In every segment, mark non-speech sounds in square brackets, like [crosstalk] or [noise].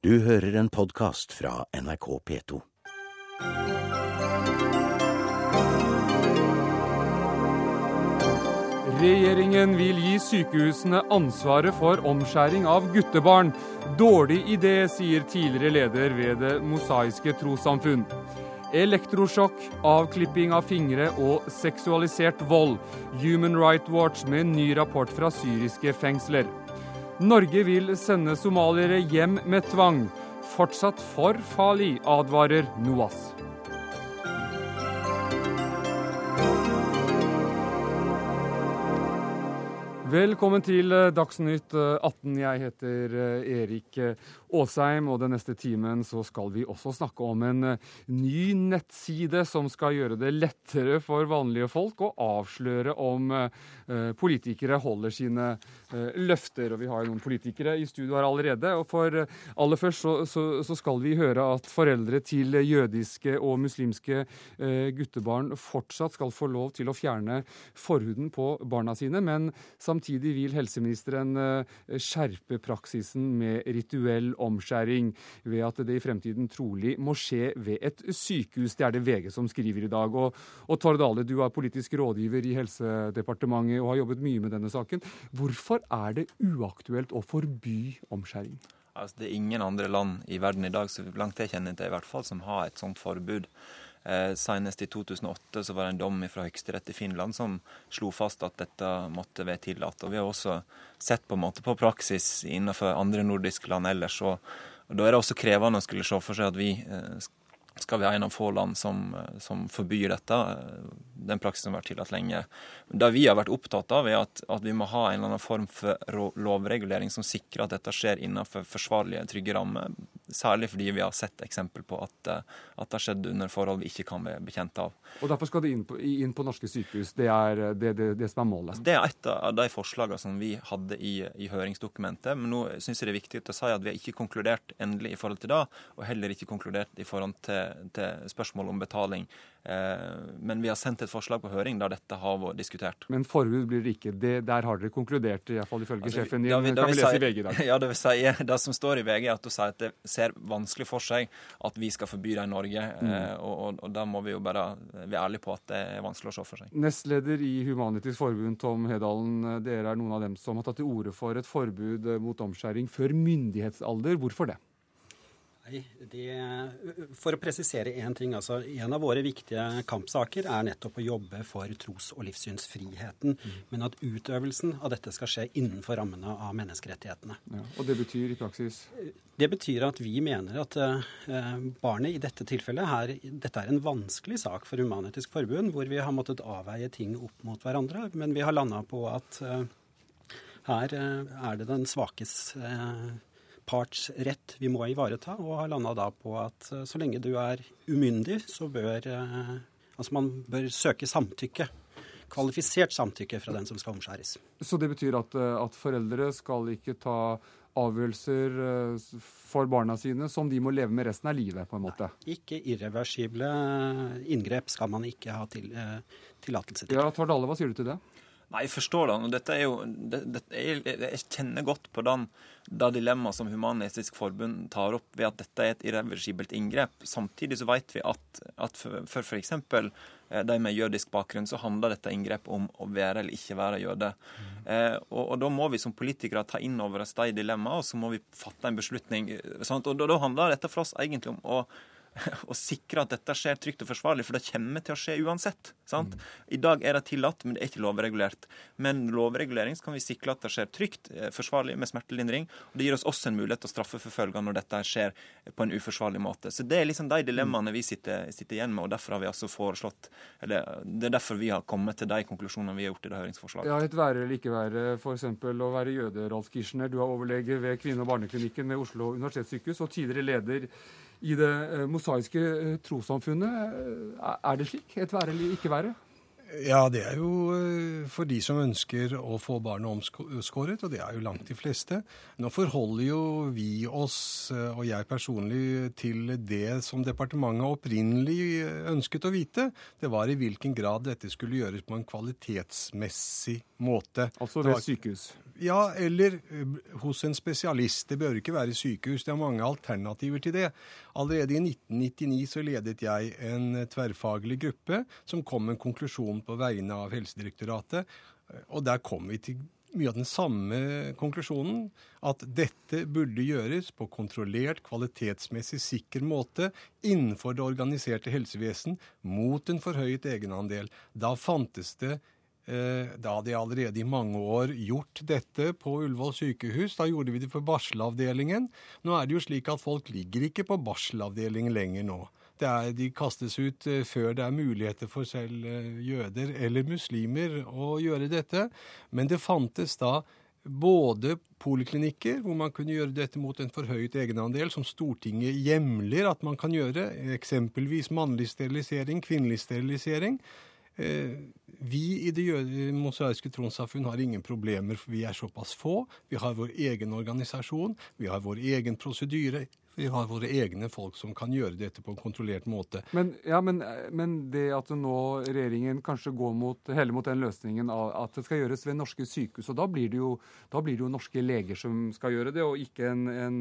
Du hører en podkast fra NRK P2. Regjeringen vil gi sykehusene ansvaret for omskjæring av guttebarn. Dårlig idé, sier tidligere leder ved Det mosaiske trossamfunn. Elektrosjokk, avklipping av fingre og seksualisert vold. Human Rights Watch med en ny rapport fra syriske fengsler. Norge vil sende somaliere hjem med tvang. Fortsatt for farlig, advarer NOAS. Velkommen til eh, Dagsnytt 18. Jeg heter eh, Erik eh, Aasheim, og den neste timen så skal vi også snakke om en ny nettside som skal gjøre det lettere for vanlige folk å avsløre om politikere holder sine løfter. Og vi har jo noen politikere i studio her allerede. Og for aller først så, så, så skal vi høre at foreldre til jødiske og muslimske guttebarn fortsatt skal få lov til å fjerne forhuden på barna sine. men samtidig vil helseministeren eh, skjerpe praksisen med rituell omskjæring, ved at det i fremtiden trolig må skje ved et sykehus. Det er det VG som skriver i dag. Og, og Tord Dale, du er politisk rådgiver i Helsedepartementet og har jobbet mye med denne saken. Hvorfor er det uaktuelt å forby omskjæring? Altså, det er ingen andre land i verden i dag, så langt jeg kjenner til i hvert fall, som har et sånt forbud. Eh, senest i 2008 så var det en dom fra Høyesterett i Finland som slo fast at dette måtte være tillatt. Og Vi har også sett på en måte på praksis innenfor andre nordiske land ellers. Og, og Da er det også krevende å skulle se for seg at vi eh, skal være en av få land som, eh, som forbyr dette. Den praksisen har vært tillatt lenge. Det vi har vært opptatt av, er at, at, vi må ha en eller annen form for lovregulering som sikrer at dette skjer innenfor forsvarlige, trygge rammer. Særlig fordi vi har sett eksempel på at, eh, at det har skjedd under forhold vi ikke kan være bekjent av. Og Derfor skal det inn på, inn på norske sykehus. Det er det, det, det, som er målet? Det er et av de forslagene som vi hadde i, i høringsdokumentet. Men nå syns jeg det er viktig å si at vi har ikke konkludert endelig i forhold til det, og heller ikke konkludert i forhold til, til spørsmål om betaling. Eh, men vi har sendt et forslag på høring der dette har vært diskutert. Men forbud blir det ikke. Det, der har dere konkludert, iallfall ifølge altså, sjefen din. kan vi lese i VG i dag. [laughs] Ja, det vil si, det som står i VG, er at du sier at det ser vanskelig for seg at vi skal forby det i Norge. Mm. Eh, og, og, og da må vi jo bare være ærlige på at det er vanskelig å se for seg. Nestleder i Humanitisk Forbund, Tom Hedalen. Dere er noen av dem som har tatt til orde for et forbud mot omskjæring før myndighetsalder. Hvorfor det? Nei, det, For å presisere én ting. altså En av våre viktige kampsaker er nettopp å jobbe for tros- og livssynsfriheten. Mm. Men at utøvelsen av dette skal skje innenfor rammene av menneskerettighetene. Ja, og det betyr i praksis? Det betyr at vi mener at barnet i dette tilfellet her, Dette er en vanskelig sak for Human-Etisk Forbund, hvor vi har måttet avveie ting opp mot hverandre. Men vi har landa på at her er det den svakes partsrett vi må ivareta, og har landa da på at eh, så lenge du er umyndig, så bør eh, Altså man bør søke samtykke. Kvalifisert samtykke fra den som skal omskjæres. Så det betyr at, eh, at foreldre skal ikke ta avgjørelser for barna sine som de må leve med resten av livet, på en måte? Nei, ikke irreversible inngrep skal man ikke ha til, tillatelse til. Ja, Tvardale, hva sier du til det? Nei, jeg forstår det. og dette er jo, det, det, jeg, jeg, kjenner godt på den, det dilemmaet som Human-Etisk Forbund tar opp ved at dette er et irreversibelt inngrep. Samtidig så vet vi at, at for, f.eks. Eh, de med jødisk bakgrunn, så handler dette inngrepet om å være eller ikke være jøde. Mm. Eh, og, og, Da må vi som politikere ta inn over oss de dilemmaene, og så må vi fatte en beslutning. Sant? Og da, da handler dette for oss egentlig om å [laughs] å sikre at dette skjer trygt og forsvarlig, for det kommer til å skje uansett. sant? I dag er det tillatt, men det er ikke lovregulert. Men lovregulering så kan vi sikre at det skjer trygt, eh, forsvarlig, med smertelindring. og Det gir oss også en mulighet til å straffeforfølge når dette skjer på en uforsvarlig måte. Så Det er liksom de dilemmaene vi sitter, sitter igjen med, og derfor har vi altså foreslått, eller Det er derfor vi har kommet til de konklusjonene vi har gjort i det høringsforslaget. Ja, Et være eller ikke være, f.eks. å være jøde, Ralf Kirschner. Du er overlege ved kvinne- og barneklinikken ved Oslo universitetssykehus og tidligere leder i det eh, mosaiske eh, trossamfunnet. Eh, er det slik? Et være eller ikke være? Ja, det er jo for de som ønsker å få barnet omskåret, og det er jo langt de fleste. Nå forholder jo vi oss, og jeg personlig, til det som departementet opprinnelig ønsket å vite. Det var i hvilken grad dette skulle gjøres på en kvalitetsmessig måte. Altså ved sykehus? Ja, eller hos en spesialist. Det bør ikke være sykehus. Det er mange alternativer til det. Allerede i 1999 så ledet jeg en tverrfaglig gruppe som kom med en konklusjon på vegne av Helsedirektoratet. Og der kom vi til mye av den samme konklusjonen. At dette burde gjøres på kontrollert, kvalitetsmessig sikker måte innenfor det organiserte helsevesen mot en forhøyet egenandel. Da fantes det da hadde jeg allerede i mange år gjort dette på Ullevål sykehus. Da gjorde vi det for barselavdelingen. Nå er det jo slik at folk ligger ikke på barselavdelingen lenger nå. Er, de kastes ut eh, før det er muligheter for selv eh, jøder eller muslimer å gjøre dette. Men det fantes da både poliklinikker, hvor man kunne gjøre dette mot en forhøyet egenandel, som Stortinget hjemler at man kan gjøre, eksempelvis mannlig sterilisering, kvinnelig sterilisering. Eh, vi i Det mosaiske trossamfunn har ingen problemer, for vi er såpass få. Vi har vår egen organisasjon, vi har vår egen prosedyre. Vi har våre egne folk som kan gjøre dette på en kontrollert måte. Men, ja, men, men det at nå regjeringen kanskje går mot, heller mot den løsningen av at det skal gjøres ved norske sykehus, og da blir det jo, blir det jo norske leger som skal gjøre det, og ikke en, en,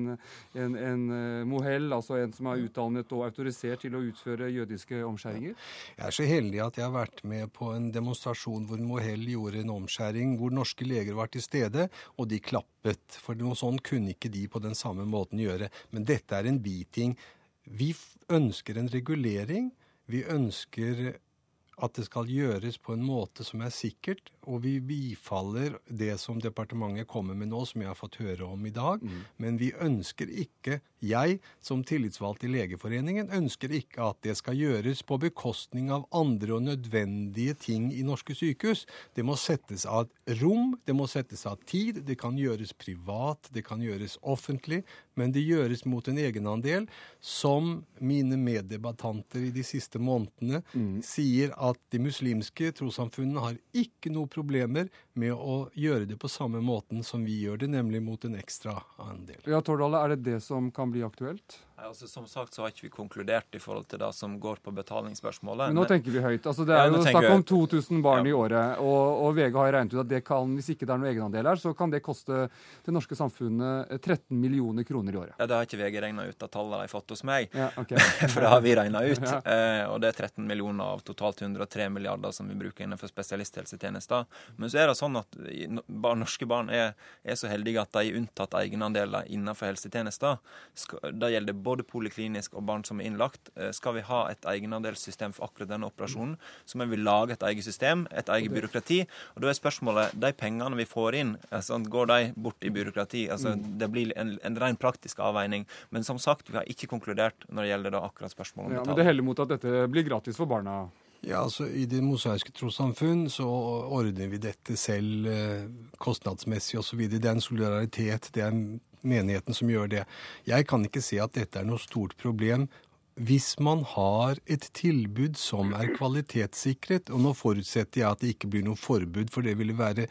en, en eh, mohell, altså en som er utdannet og autorisert til å utføre jødiske omskjæringer? Jeg er så heldig at jeg har vært med på en demonstrasjon hvor Mohell gjorde en omskjæring, hvor norske leger var til stede, og de klappet. For noe sånt kunne ikke de på den samme måten gjøre. Men dette dette er en biting. Vi ønsker en regulering. Vi ønsker at det skal gjøres på en måte som er sikkert, og vi bifaller det som departementet kommer med nå, som jeg har fått høre om i dag. Mm. Men vi ønsker ikke, jeg som tillitsvalgt i Legeforeningen, ønsker ikke at det skal gjøres på bekostning av andre og nødvendige ting i norske sykehus. Det må settes av rom, det må settes av tid. Det kan gjøres privat, det kan gjøres offentlig, men det gjøres mot en egenandel som mine meddebattanter i de siste månedene mm. sier at de muslimske trossamfunnene har ikke noe problemer med å gjøre det på samme måten som vi gjør det, nemlig mot en ekstra andel. Ja, Tordale, Er det det som kan bli aktuelt? Altså, som sagt så har ikke vi konkludert i forhold til det som går på betalingsspørsmålet. Men nå tenker vi høyt. Altså, det er ja, jo snakk om 2000 barn ja. i året. Og, og, VG har regnet ut at det kan, hvis ikke det er noen egenandel her, så kan det koste det norske samfunnet 13 millioner kroner i året. Ja, Det har ikke VG regna ut av tallene de har fått hos meg, ja, okay. [laughs] for det har vi regna ut. [laughs] eh, og det er 13 millioner av totalt 103 milliarder som vi bruker innenfor spesialisthelsetjenester. Men så er det sånn at norske barn er, er så heldige at de er unntatt egenandeler innenfor helsetjenester. Det gjelder både både poliklinisk og barn som er innlagt. Eh, skal vi ha et egenandelssystem for akkurat denne operasjonen, så må vi lage et eget system, et eget byråkrati. Og da er spørsmålet de pengene vi får inn, altså, går de bort i byråkrati? Altså, mm. det blir en, en ren praktisk avveining. Men som sagt, vi har ikke konkludert når det gjelder da akkurat spørsmålet om ja, Men det heller mot at dette blir gratis for barna? Ja, altså I Det mosaiske trossamfunn så ordner vi dette selv eh, kostnadsmessig osv. Det er en solidaritet, det er menigheten som gjør det. Jeg kan ikke se at dette er noe stort problem hvis man har et tilbud som er kvalitetssikret. Og nå forutsetter jeg at det ikke blir noe forbud, for det ville være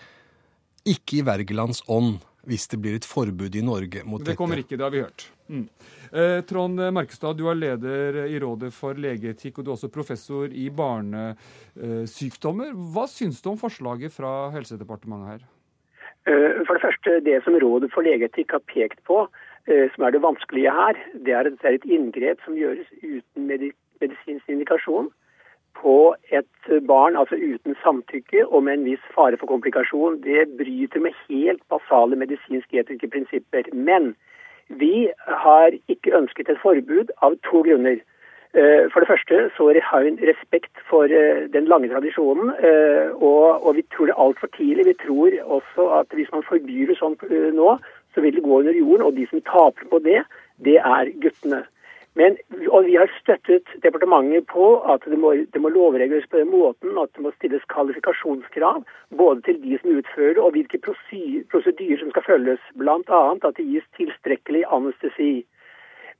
ikke i Wergelands ånd hvis det blir et forbud i Norge mot dette. Det kommer ikke, det har vi hørt. Mm. Eh, Trond Merkestad, du er leder i Rådet for legeetikk, og du er også professor i barnesykdommer. Hva syns du om forslaget fra Helsedepartementet her? Eh, for det første, det som Rådet for legeetikk har pekt på, eh, som er det vanskelige her, det er at det er et inngrep som gjøres uten medisinsk indikasjon på et barn, altså uten samtykke og med en viss fare for komplikasjon. Det bryter med helt basale medisinske etiske prinsipper. Men vi har ikke ønsket et forbud av to grunner. Eh, for det første så har vi respekt for eh, den lange tradisjonen, eh, og, og vi tror det er altfor tidlig. Vi tror også at hvis man forbyr det sånn nå, så vil det gå under jorden. Og de som taper på det, det er guttene. Men, og vi har støttet departementet på at det må, det må lovreguleres på den måten at det må stilles kvalifikasjonskrav både til de som utfører det, og hvilke prosedyrer som skal følges. Bl.a. at det gis tilstrekkelig anestesi.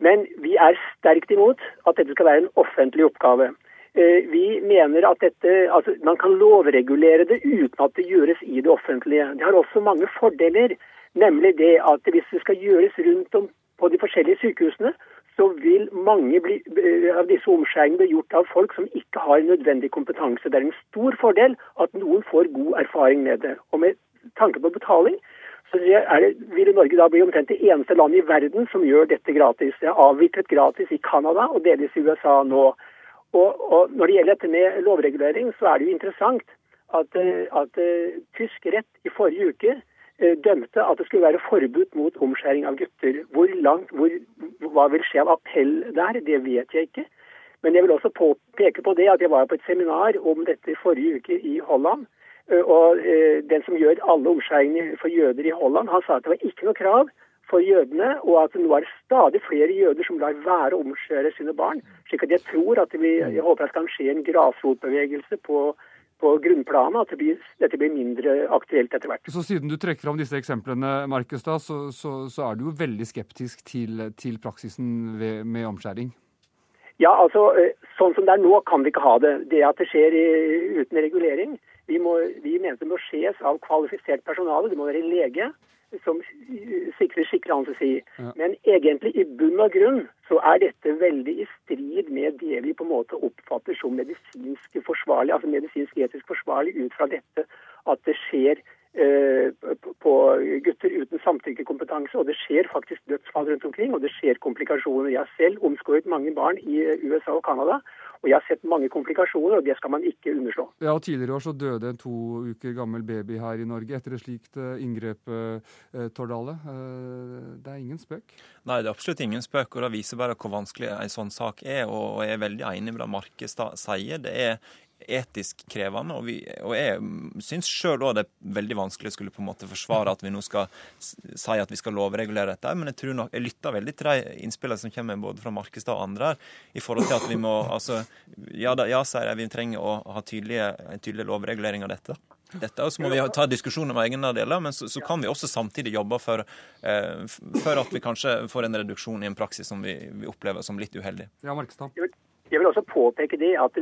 Men vi er sterkt imot at dette skal være en offentlig oppgave. Eh, vi mener at dette, altså man kan lovregulere det uten at det gjøres i det offentlige. Det har også mange fordeler, nemlig det at hvis det skal gjøres rundt om på de forskjellige sykehusene, så vil mange bli, eh, av disse omskjæringene bli gjort av folk som ikke har nødvendig kompetanse. Det er en stor fordel at noen får god erfaring med det. Og med tanke på betaling, så det, vil Norge da bli omtrent det eneste landet i verden som gjør dette gratis. Det er avviklet gratis i Canada og delvis i USA nå. Og, og, Når det gjelder dette med lovregulering, så er det jo interessant at, eh, at uh, tysk rett i forrige uke uh, dømte at det skulle være forbudt mot omskjæring av gutter. Hvor langt, hvor, Hva vil skje av appell der, det vet jeg ikke. Men jeg vil også peke på det at jeg var på et seminar om dette forrige uke i Holland. Og Den som gjør alle omskjæringene for jøder i Holland, han sa at det var ikke noe krav for jødene, og at nå er det stadig flere jøder som lar være å omskjære sine barn. slik at jeg tror at vi, jeg håper at det kan skje en grasrotbevegelse på, på grunnplanet, at det blir, dette blir mindre aktuelt etter hvert. Så Siden du trekker fram disse eksemplene, Markus, da, så, så, så, er du jo veldig skeptisk til, til praksisen ved, med omskjæring? Ja, altså, eh, Sånn som det er nå, kan vi ikke ha det. Det at det skjer i, uten regulering. Vi, må, vi mener det må skjes av kvalifisert personale. Det må være lege som sikrer skikkelig anestesi. Ja. Men egentlig i bunn og grunn så er dette veldig i strid med det vi på en måte oppfatter som medisinsk forsvarlig, altså medisinsk etisk forsvarlig ut fra dette at det skjer på gutter uten samtykkekompetanse. Og det skjer faktisk dødsfall rundt omkring, og det skjer komplikasjoner. Jeg har selv omskåret mange barn i USA og Canada. Og jeg har sett mange komplikasjoner, og det skal man ikke underslå. Ja, og Tidligere i år så døde en to uker gammel baby her i Norge etter et slikt uh, inngrep, Tordale. Det er ingen spøk? Nei, det er absolutt ingen spøk, og det viser bare hvor vanskelig en sånn sak er. Og jeg er veldig enig med det Markestad sier. Det er etisk krevende. Og, vi, og jeg syns sjøl òg det er veldig vanskelig å skulle på en måte forsvare at vi nå skal si at vi skal lovregulere dette. Men jeg tror nok, jeg lytter veldig til de innspillene som kommer både fra Markestad og andre her, i forhold til at vi må altså, Ja, da, ja sier jeg, vi trenger å ha tydelige, en tydelig lovregulering av dette. Dette, og Så må vi ta diskusjon om egenandeler, men så, så, kan vi også samtidig jobbe for, eh, for, at vi kanskje får en reduksjon i en praksis som vi, vi opplever som litt uheldig. Ja, Markestad. Jeg vil også påpeke det at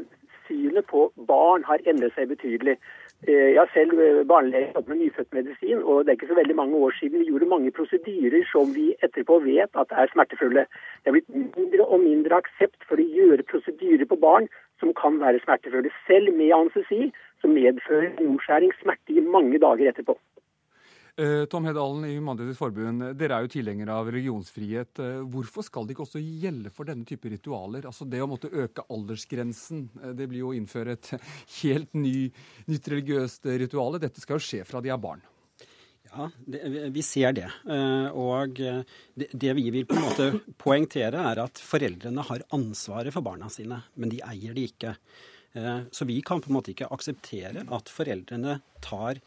synet på barn har endret seg betydelig. Eh, jeg har selv eh, barnelege med nyfødtmedisin, og det er ikke så veldig mange år siden vi gjorde mange prosedyrer som vi etterpå vet at er smertefulle. Det er blitt mindre og mindre aksept for å gjøre prosedyrer på barn som kan være smertefulle. Selv med anestesi så medfører omskjæring smerte i mange dager etterpå. Eh, Tom Hedalen i Human-Etisk Forbund, dere er jo tilhengere av religionsfrihet. Eh, hvorfor skal det ikke også gjelde for denne type ritualer? Altså Det å måtte øke aldersgrensen, eh, det blir jo å innføre et [laughs] helt ny, nytt religiøst ritual. Dette skal jo skje fra de er barn. Ja, det, vi ser det. Og det, det, vi vil på en måte poengtere, er at foreldrene har ansvaret for barna sine, men de eier det ikke. Så vi kan på en måte ikke akseptere at foreldrene tar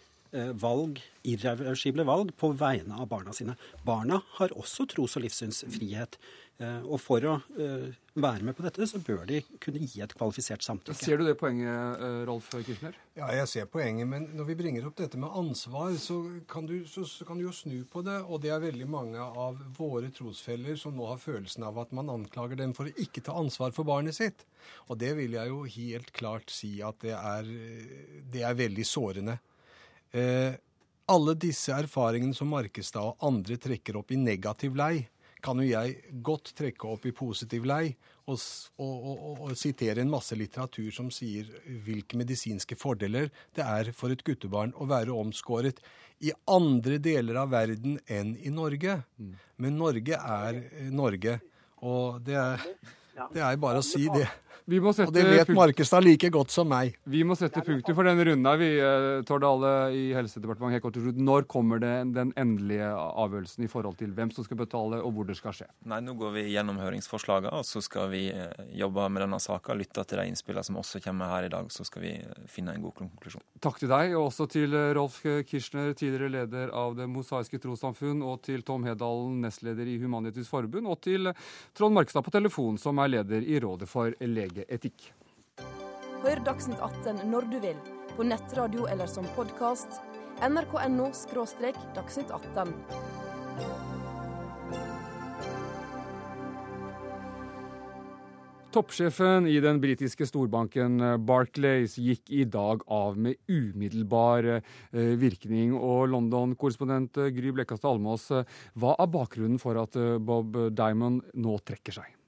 valg, irreversible valg på vegne av barna sine. Barna har også tros- og livssynsfrihet. Eh, og for å eh, være med på dette, så bør de kunne gi et kvalifisert samtykke. Ser du det poenget, Rolf Kirchner? Ja, jeg ser poenget. Men når vi bringer opp dette med ansvar, så kan, du, så, så kan du jo snu på det. Og det er veldig mange av våre trosfeller som nå har følelsen av at man anklager dem for å ikke ta ansvar for barnet sitt. Og det vil jeg jo helt klart si at det er, det er veldig sårende. Eh, alle disse erfaringene som Markestad og andre trekker opp i negativ lei, kan jo jeg godt trekke opp i positiv lei og, og, og, og, sitere en masse litteratur som sier hvilke medisinske fordeler det er for et guttebarn å være omskåret i andre deler av verden enn i Norge. Mm. Men Norge er eh, Norge, og det er, det er bare å si det. Og det vet Markestad like godt som meg. Vi må sette punktum for denne runden. Vi, eh, Tordale i Helsedepartementet, helt kort til slutt. Når kommer det den endelige avgjørelsen i forhold til hvem som skal betale, og hvor det skal skje? Nei, Nå går vi gjennom høringsforslagene, og så skal vi eh, jobbe med denne saka. Lytte til de innspillene som også kommer her i dag, så skal vi eh, finne en god konklusjon. Takk til deg, og også til Rolf Kirchner, tidligere leder av Det mosaiske trossamfunn, og til Tom Hedalen, nestleder i Human-Etisk Forbund, og til Trond Markestad på telefon, som er leder i Rådet for lege etikk. Hør Dagsnytt 18 når du vil, på nettradio eller som podkast. nrk.no – dagsnytt 18. Toppsjefen i den britiske storbanken eh, Barclays gikk i dag av med umiddelbar eh, virkning. Og London-korrespondent eh, Gry Blekkastad Almås, hva er bakgrunnen for at Bob Diamond nå trekker seg?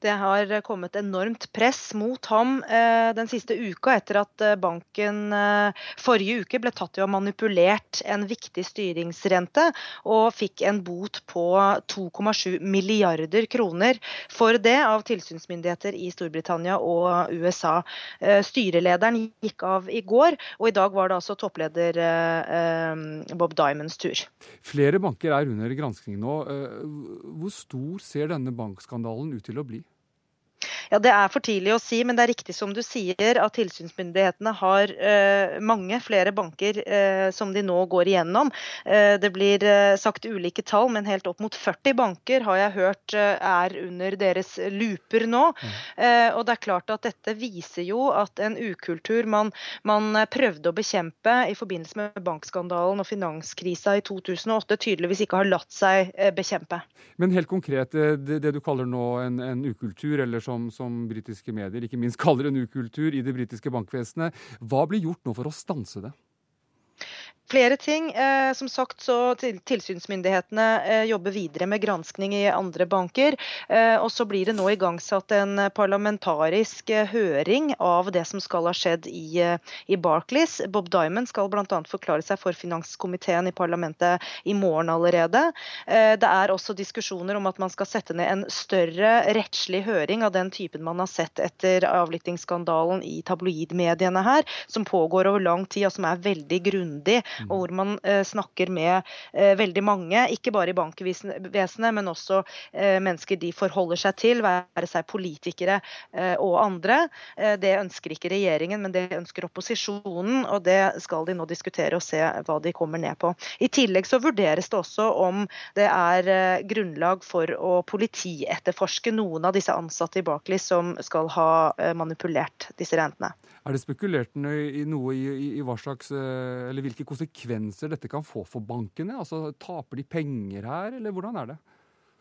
Det har kommet enormt press mot ham eh, den siste uka etter at eh, banken eh, forrige uke ble tatt i å ha manipulert en viktig styringsrente og fikk en bot på 2,7 milliarder kroner for det av tilsynsmyndigheter i Storbritannia og USA. Styrelederen gikk av i går, og i dag var det altså toppleder Bob Diamonds tur. Flere banker er under granskning nå. Hvor stor ser denne bankskandalen ut til å bli? Ja, Det er for tidlig å si, men det er riktig som du sier at tilsynsmyndighetene har eh, mange flere banker eh, som de nå går igjennom. Eh, det blir eh, sagt ulike tall, men helt opp mot 40 banker har jeg hørt eh, er under deres looper nå. Mm. Eh, og det er klart at dette viser jo at en ukultur man, man, prøvde å bekjempe i forbindelse med bankskandalen og finanskrisa i 2008, tydeligvis ikke har latt seg bekjempe. Men helt konkret, det, det du kaller nå en, en ukultur, eller som, som britiske medier ikke minst kaller en ukultur i det britiske bankvesenet. Hva blir gjort nå for å stanse det? Flere ting. Eh, som sagt så Tilsynsmyndighetene eh, jobber videre med granskning i andre banker. Eh, og så blir det nå igangsatt en parlamentarisk høring av det som skal ha skjedd i, i Barclays. Bob Diamond skal bl.a. forklare seg for finanskomiteen i parlamentet i morgen allerede. Det er også diskusjoner om at man skal sette ned en større rettslig høring av den typen man har sett etter avlyttingsskandalen i tabloidmediene her, som pågår over lang tid og som er veldig grundig og hvor man eh, snakker med eh, veldig mange, ikke bare i bankvesenet, men også eh, mennesker de forholder seg til, være seg politikere og andre. Det ønsker ikke regjeringen, men det ønsker opposisjonen, og det skal de nå diskutere og se hva de kommer ned på. I tillegg så vurderes det også om det er grunnlag for å politietterforske noen av disse ansatte i Barclays som skal ha manipulert disse rentene. Er det spekulert i noe i, i, i hva slags, eller hvilke konsekvenser dette kan få for bankene? Altså, Taper de penger her, eller hvordan er det?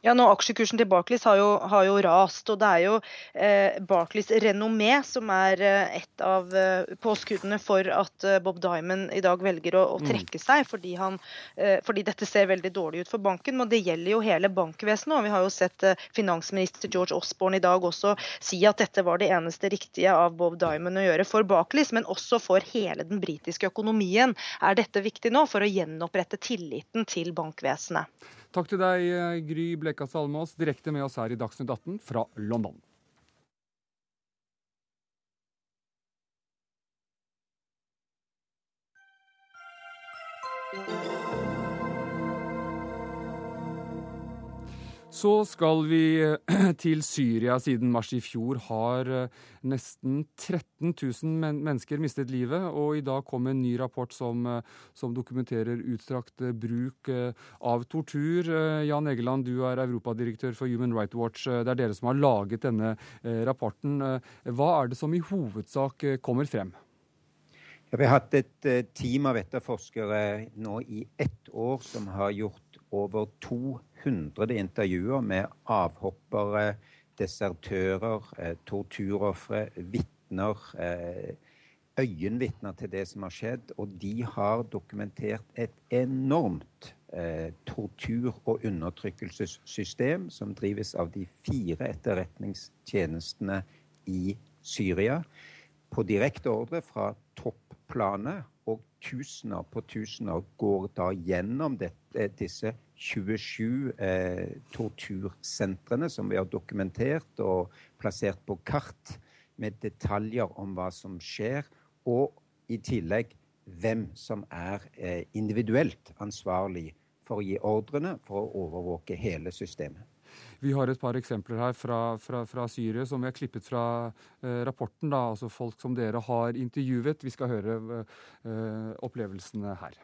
Ja, nå Aksjekursen til Barclays har jo, har jo rast. og Det er jo eh, Barclays renommé som er eh, et av eh, påskuddene for at eh, Bob Diamond i dag velger å, å mm. trekke seg, fordi, han, eh, fordi, dette ser veldig dårlig ut for banken. Men det gjelder jo hele bankvesenet. og Vi har jo sett eh, finansminister George Osborne i dag også si at dette var det eneste riktige av Bob Diamond å gjøre for Barclays, men også for hele den britiske økonomien er dette viktig nå for å gjenopprette tilliten til bankvesenet. Takk til deg, Gry Blekka Salmås, direkte med oss her i Dagsnytt 18 fra London. Så skal vi eh, [clears throat] til Syria. Siden mars i fjor har eh, nesten 13 000 men mennesker mistet livet. Og i dag kom en ny rapport som, eh, som dokumenterer utstrakt bruk av tortur. Jan Egeland, du er europadirektør for Human Rights Watch. Det er dere som har laget denne rapporten. Hva er det som i hovedsak kommer frem? Ja, vi har hatt et team av etterforskere nå i ett år som har gjort over to 100 intervjuer med avhoppere, desertører, eh, torturofre, vitner, eh, øyenvitner til det som har skjedd. Og de har dokumentert et enormt eh, tortur- og undertrykkelsessystem som drives av de fire etterretningstjenestene i Syria på direkte ordre fra topplanet og tusener på tusener går da gjennom dette, disse 27 eh, tortursentrene som vi har dokumentert og plassert på kart med detaljer om hva som skjer, og i tillegg hvem som er eh, individuelt ansvarlig for å gi ordrene for å overvåke hele systemet. Vi har et par eksempler her fra, fra, fra Syria som vi har klippet fra eh, rapporten. Da, altså Folk som dere har intervjuet. Vi skal høre eh, opplevelsene her.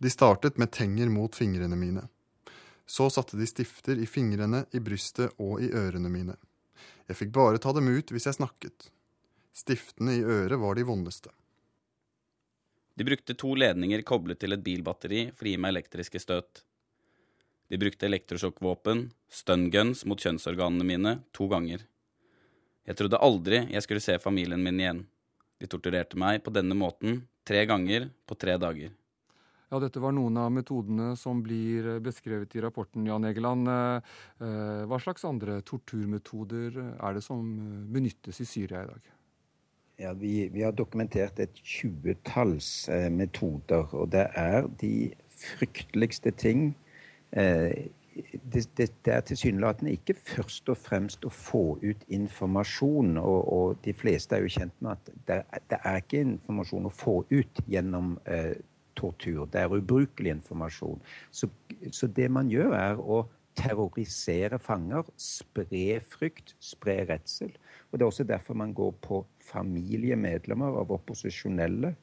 De startet med tenger mot fingrene mine. Så satte de stifter i fingrene, i brystet og i ørene mine. Jeg fikk bare ta dem ut hvis jeg snakket. Stiftene i øret var de vondeste. De brukte to ledninger koblet til et bilbatteri for å gi meg elektriske støt. De brukte elektrosjokkvåpen, stunguns mot kjønnsorganene mine, to ganger. Jeg trodde aldri jeg skulle se familien min igjen. De torturerte meg på denne måten tre ganger på tre dager. Ja, Dette var noen av metodene som blir beskrevet i rapporten. Jan Egeland. Eh, hva slags andre torturmetoder er det som benyttes i Syria i dag? Ja, vi, vi har dokumentert et tjuetalls eh, metoder, og det er de frykteligste ting. Eh, det, det, det, er tilsynelatende ikke først og fremst å få ut informasjon. Og, og de fleste er jo kjent med at det, det er ikke informasjon å få ut gjennom eh, tortur. Det er ubrukelig informasjon. Så, så, det man gjør, er å terrorisere fanger, spre frykt, spre redsel. Og Det er også derfor man går på familiemedlemmer av opposisjonelle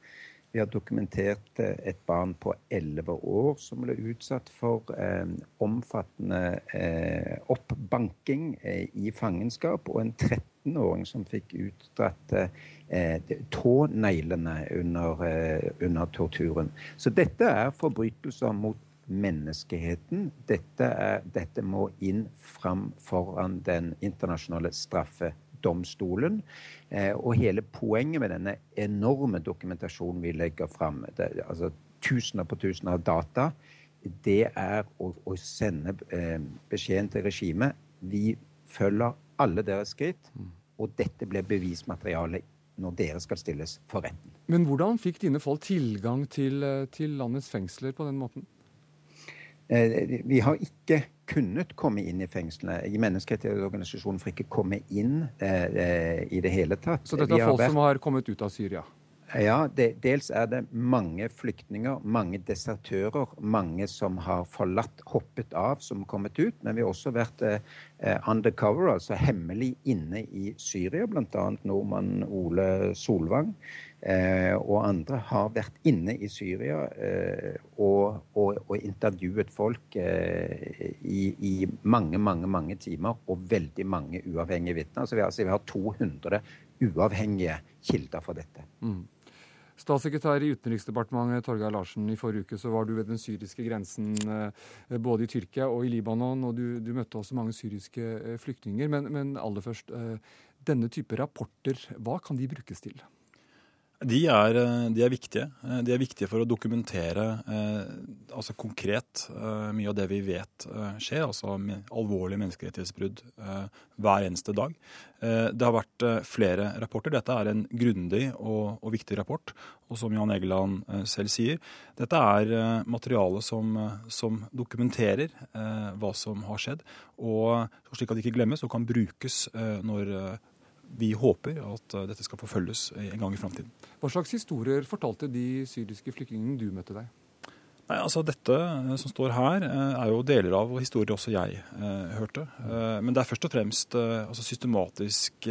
vi har dokumentert eh, et barn på 11 år som ble utsatt for eh, omfattende eh, oppbanking eh, i fangenskap, og en 13-åring som fikk utdratt eh, tåneglene under, eh, under, torturen. Så dette er forbrytelser mot menneskeheten. Dette, er, dette må inn fram foran den internasjonale straffedomstolen domstolen. Eh, og hele poenget med denne enorme dokumentasjonen vi legger fram, altså tusener på tusener av data, det er å, å sende eh, beskjeden til regimet. Vi følger alle deres skritt, og dette blir bevismateriale når dere skal stilles for retten. Men hvordan fikk dine folk tilgang til, eh, til landets fengsler på den måten? Eh, vi har ikke kunnet komme inn i fengslene. I Menneskerettighetsorganisasjonen for ikke komme inn eh, eh, i det hele tatt. Så dette er folk vært... som har kommet ut av Syria? Ja, det, dels er det mange flyktninger, mange desertører, mange som har forlatt, hoppet av, som har kommet ut. Men vi har også vært eh, undercover, altså hemmelig inne i Syria, bl.a. nordmann Ole Solvang. Eh, og andre har vært inne i Syria eh, og, og, og, intervjuet folk eh, i, i, mange, mange mange timer, og veldig mange uavhengige vitner. Så vi, altså, vi har 200 uavhengige kilder for dette. Mm. Statssekretær i Utenriksdepartementet Torgeir Larsen, i forrige uke så var du ved den syriske grensen både i Tyrkia og i Libanon, og du, du møtte også mange syriske flyktninger. Men, men, aller først, denne type rapporter, hva kan de brukes til? De er, eh, de er, viktige. Eh, de er viktige for å dokumentere eh, altså konkret eh, mye av det vi vet eh, skjer, altså alvorlige menneskerettighetsbrudd eh, hver eneste dag. det har vært flere rapporter. Dette er en grundig og, og, viktig rapport. Og som Jan Egeland selv sier, dette er materiale som, som dokumenterer hva som har skjedd, og slik at det ikke glemmes og kan brukes når vi håper at eh, dette skal forfølges en gang i framtiden. Hva slags historier fortalte de syriske flyktningene du møtte deg? Nei, altså Dette eh, som står her, eh, er jo deler av historier også jeg eh, hørte. Eh, men det er først og fremst eh, altså systematisk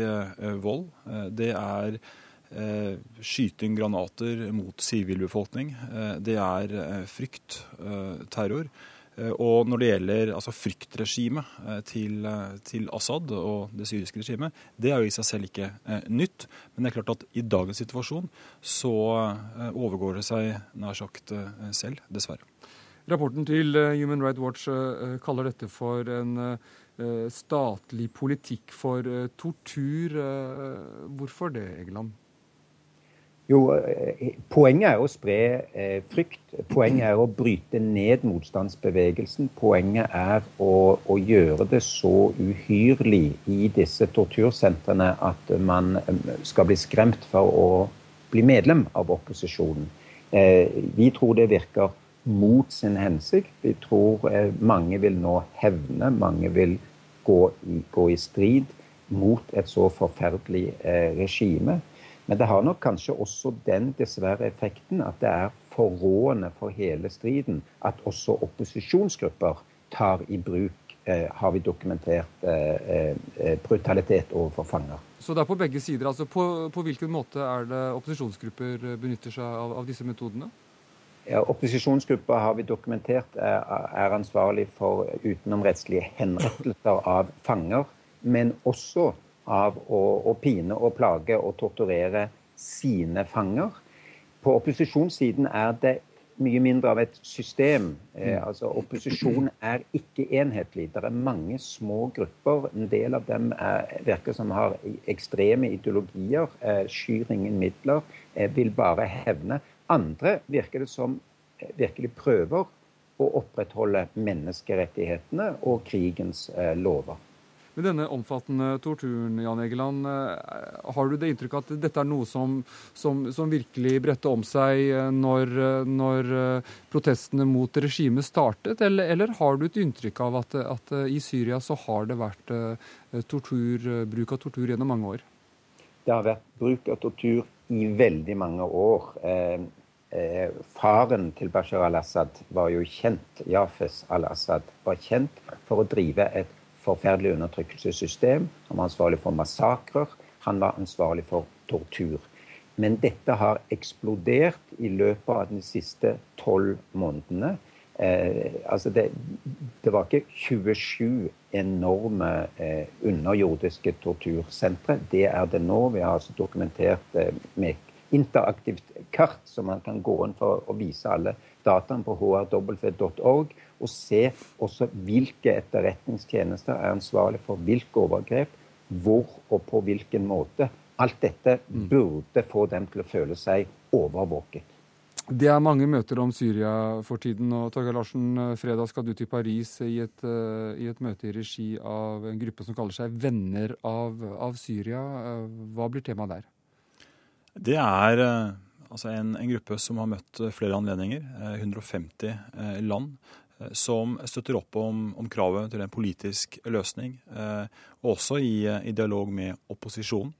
vold. det er skyting, granater mot sivilbefolkning. det er frykt, terror. Eh, og når det gjelder altså fryktregimet eh, til, eh, til, Assad og det syriske regimet, det er jo i seg selv ikke eh, nytt. Men det er klart at i dagens situasjon så eh, overgår det seg nær sagt eh, selv, dessverre. Rapporten til Human Rights Watch kaller dette for en statlig politikk for tortur. Hvorfor det, Egeland? Jo, eh, poenget er å spre eh, frykt. Poenget er å bryte ned motstandsbevegelsen. Poenget er å, å gjøre det så uhyrlig i disse tortursentrene at man eh, skal bli skremt for å bli medlem av opposisjonen. Vi tror det virker mot sin hensikt. Vi tror mange vil nå hevne, mange vil gå i, gå i strid mot et så forferdelig regime. Men det har nok kanskje også den dessverre effekten at det er forrådende for hele striden at også opposisjonsgrupper tar i bruk, eh, har vi dokumentert, eh, eh, brutalitet overfor fanger. Så det er på begge sider. altså På, på hvilken måte er det opposisjonsgrupper benytter seg av, av disse metodene? Ja, opposisjonsgrupper har vi dokumentert er, er ansvarlig for utenomrettslige henrettelser av fanger, men også av å, å pine og plage og torturere sine fanger. På opposisjonssiden er det mye mindre av et system. Eh, altså Opposisjon er ikke enhetlig. Det er mange små grupper. En del av dem er, virker som har ekstreme ideologier, eh, skyr ingen midler, eh, vil bare hevne. Andre virker det som eh, virkelig prøver å opprettholde menneskerettighetene og krigens eh, lover. Med denne omfattende torturen, Jan Egeland, eh, har du det inntrykk at dette er noe som, som, som virkelig bredte om seg eh, når, eh, når protestene mot regimet startet, eller, eller, har du et inntrykk av at, at, i Syria så har det vært tortur, bruk av tortur gjennom mange år? Det har vært bruk av tortur i veldig mange år. Faren til Bashar al-Assad var jo kjent, Jafes al-Assad var kjent for å drive et forferdelig undertrykkelsessystem. Han var ansvarlig for massakrer. Han var ansvarlig for tortur. Men dette har eksplodert i løpet av de siste tolv månedene. Eh, altså det, det, var ikke 27 enorme eh, underjordiske tortursentre. Det er det nå. Vi har altså dokumentert eh, med interaktivt kart, som man kan gå inn for å vise alle dataene på hrw.org og se også hvilke etterretningstjenester er ansvarlig for hvilke overgrep, hvor og på hvilken måte. Alt dette mm. burde få dem til å føle seg overvåket. Det er mange møter om Syria for tiden. og Torgeir Larsen, fredag skal du til Paris i et, uh, i et, møte i regi av en gruppe som kaller seg Venner av, av Syria. Uh, hva blir temaet der? Det er uh, altså en, en, gruppe som har møtt flere anledninger. 150 land Eh, som støtter opp om, om, kravet til en politisk løsning, eh, også i, i dialog med opposisjonen.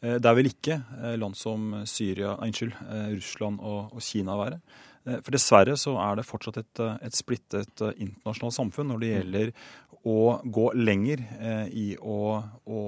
Eh, det er vel ikke land som Syria, unnskyld, Russland og, og Kina være. For dessverre så er det fortsatt et, et splittet internasjonalt samfunn når det mm. gjelder å gå lenger eh, i å, å,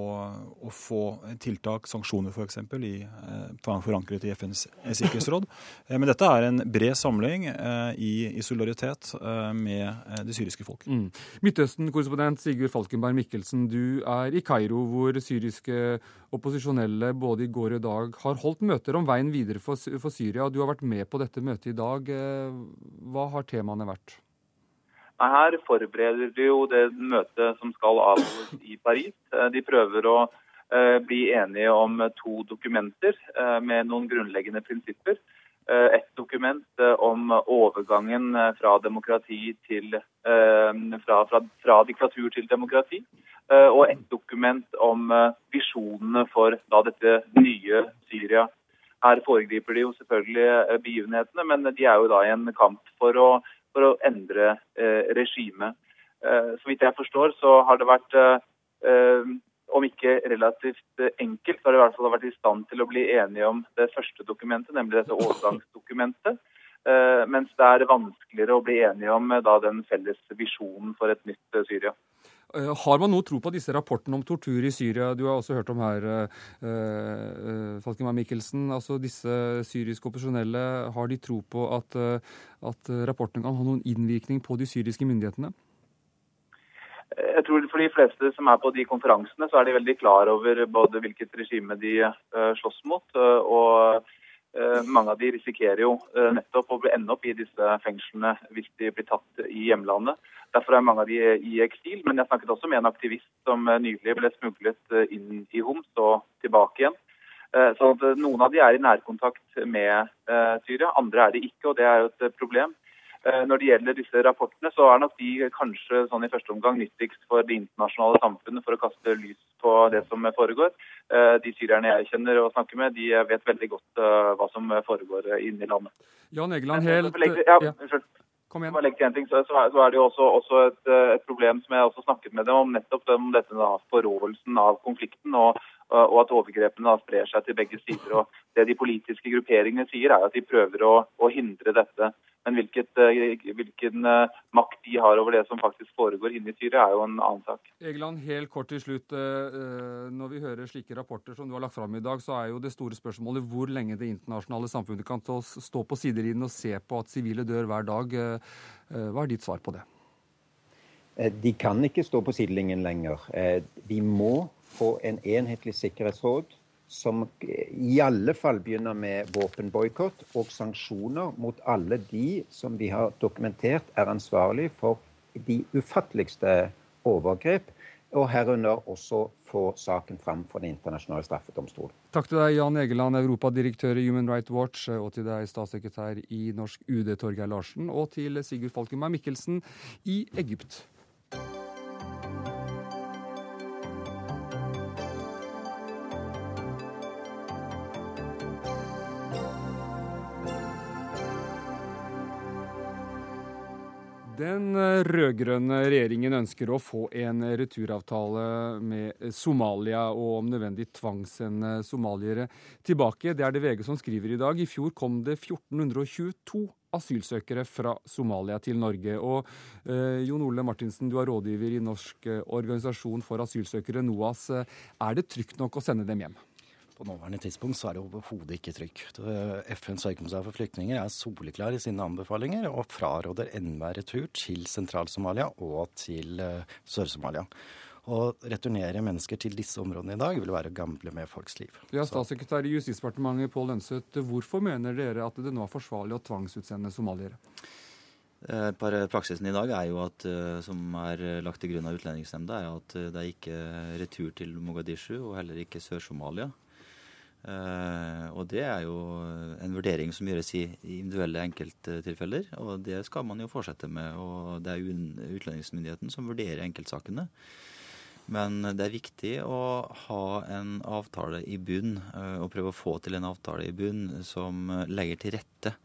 å, få tiltak, sanksjoner f.eks., eh, forankret i FNs sikkerhetsråd. Eh, men dette er en bred samling eh, i, i, solidaritet eh, med eh, det syriske folk. Mm. Midtøsten-korrespondent Sigurd Falkenberg Mikkelsen, du er i Kairo, hvor syriske opposisjonelle både i går og i dag har holdt møter om veien videre for, for Syria. Du har vært med på dette møtet i dag. Hva har temaene vært? Her forbereder de jo det møtet som skal avholdes i Paris. Eh, de prøver å eh, bli enige om to dokumenter eh, med noen grunnleggende prinsipper. Et dokument om overgangen fra, til, fra, fra, fra diktatur til demokrati. Og et dokument om visjonene for da, dette nye Syria. Her foregriper de jo selvfølgelig begivenhetene, men de er jo da i en kamp for å for å endre eh, regimet. Eh, så vidt jeg forstår, så har det vært eh, om ikke relativt enkelt, så har det i hvert fall vært i stand til å bli enige om det første dokumentet, nemlig dette overgangsdokumentet. Mens det er vanskeligere å bli enige om da, den felles visjonen for et nytt Syria. Eh, har man noe tro på disse rapportene om tortur i Syria? Du har også hørt om her, uh, Falkenberg Mikkelsen. Altså disse syriske opposisjonelle, har de tro på at, at rapportene kan ha noen innvirkning på de syriske myndighetene? Jeg tror For de fleste som er på de konferansene, så er de veldig klar over både hvilket regime de slåss mot, og Eh, mange av de risikerer jo eh, nettopp å ende opp i disse fengslene hvis de blir tatt i hjemlandet. Derfor er mange av de i eksil. Men jeg snakket også med en aktivist som eh, nylig ble smuglet inn i Homs og tilbake igjen. Så Noen av de er i nærkontakt med Syria, andre er de ikke. og Det er jo et problem. Eh, når det gjelder disse rapportene, så er nok de kanskje sånn i første omgang nyttigst for det internasjonale samfunnet for å kaste lys på det som foregår. Eh, de syrerne jeg kjenner og snakker med, de vet veldig godt eh, hva som foregår inne i landet. Jan Egeland, helt... Ja, unnskyld. Kom igjen. Ting, så, så, er det jo også, også et, et, problem som jeg også snakket med dem om, nettopp om dette da, forrådelsen av konflikten. og og at overgrepene sprer seg til begge sider. og Det de politiske grupperingene sier, er at de prøver å, å hindre dette. Men hvilket, eh, hvilken eh, makt de har over det som faktisk foregår inne i Syria, er jo en annen sak. Egeland, helt kort til slutt. Eh, når vi hører slike rapporter som du har lagt fram i dag, så er jo det store spørsmålet hvor lenge det internasjonale samfunnet kan stå på sidelinjen og se på at sivile dør hver dag. Hva er ditt svar på det? De kan ikke stå på sidelinjen lenger. Vi må få en enhetlig sikkerhetsråd som i alle fall begynner med våpenboikott og sanksjoner mot alle de som vi har dokumentert er ansvarlig for de ufatteligste overgrep, og herunder også få saken fram for Den internasjonale straffedomstol. Takk til deg, Jan Egeland, europadirektør i Human Rights Watch, og til deg, statssekretær i Norsk UD, Torgeir Larsen, og til Sigurd Falkenberg Mikkelsen i Egypt. Den rød-grønne regjeringen ønsker å få en returavtale med Somalia, og om nødvendig tvangssende somaliere tilbake. Det er det VG som skriver i dag. I fjor kom det 1422 asylsøkere fra Somalia til Norge. Og eh, Jon Ole Martinsen, du er rådgiver i Norsk organisasjon for asylsøkere, NOAS. Er det trygt nok å sende dem hjem? På nåværende tidspunkt så er det overhodet ikke trygt. FNs høykommissær for flyktninger er soleklar i sine anbefalinger og fraråder enhver retur til Sentral-Somalia og til uh, Sør-Somalia. Å returnere mennesker til disse områdene i dag vil være å gamble med folks liv. Ja, Statssekretær i Justisdepartementet Pål Lønseth, hvorfor mener dere at det nå er forsvarlig å tvangsutsende somaliere? Praksisen i dag er jo at, som er lagt til grunn av Utlendingsnemnda, er at det er ikke retur til Mogadishu og heller ikke Sør-Somalia. Uh, og det er jo en vurdering som gjøres i individuelle enkelttilfeller. Og det skal man jo fortsette med. Og det er utlendingsmyndigheten som vurderer enkeltsakene. Men det er viktig å ha en avtale i bunn, uh, og prøve å få til en avtale i bunn som legger til rette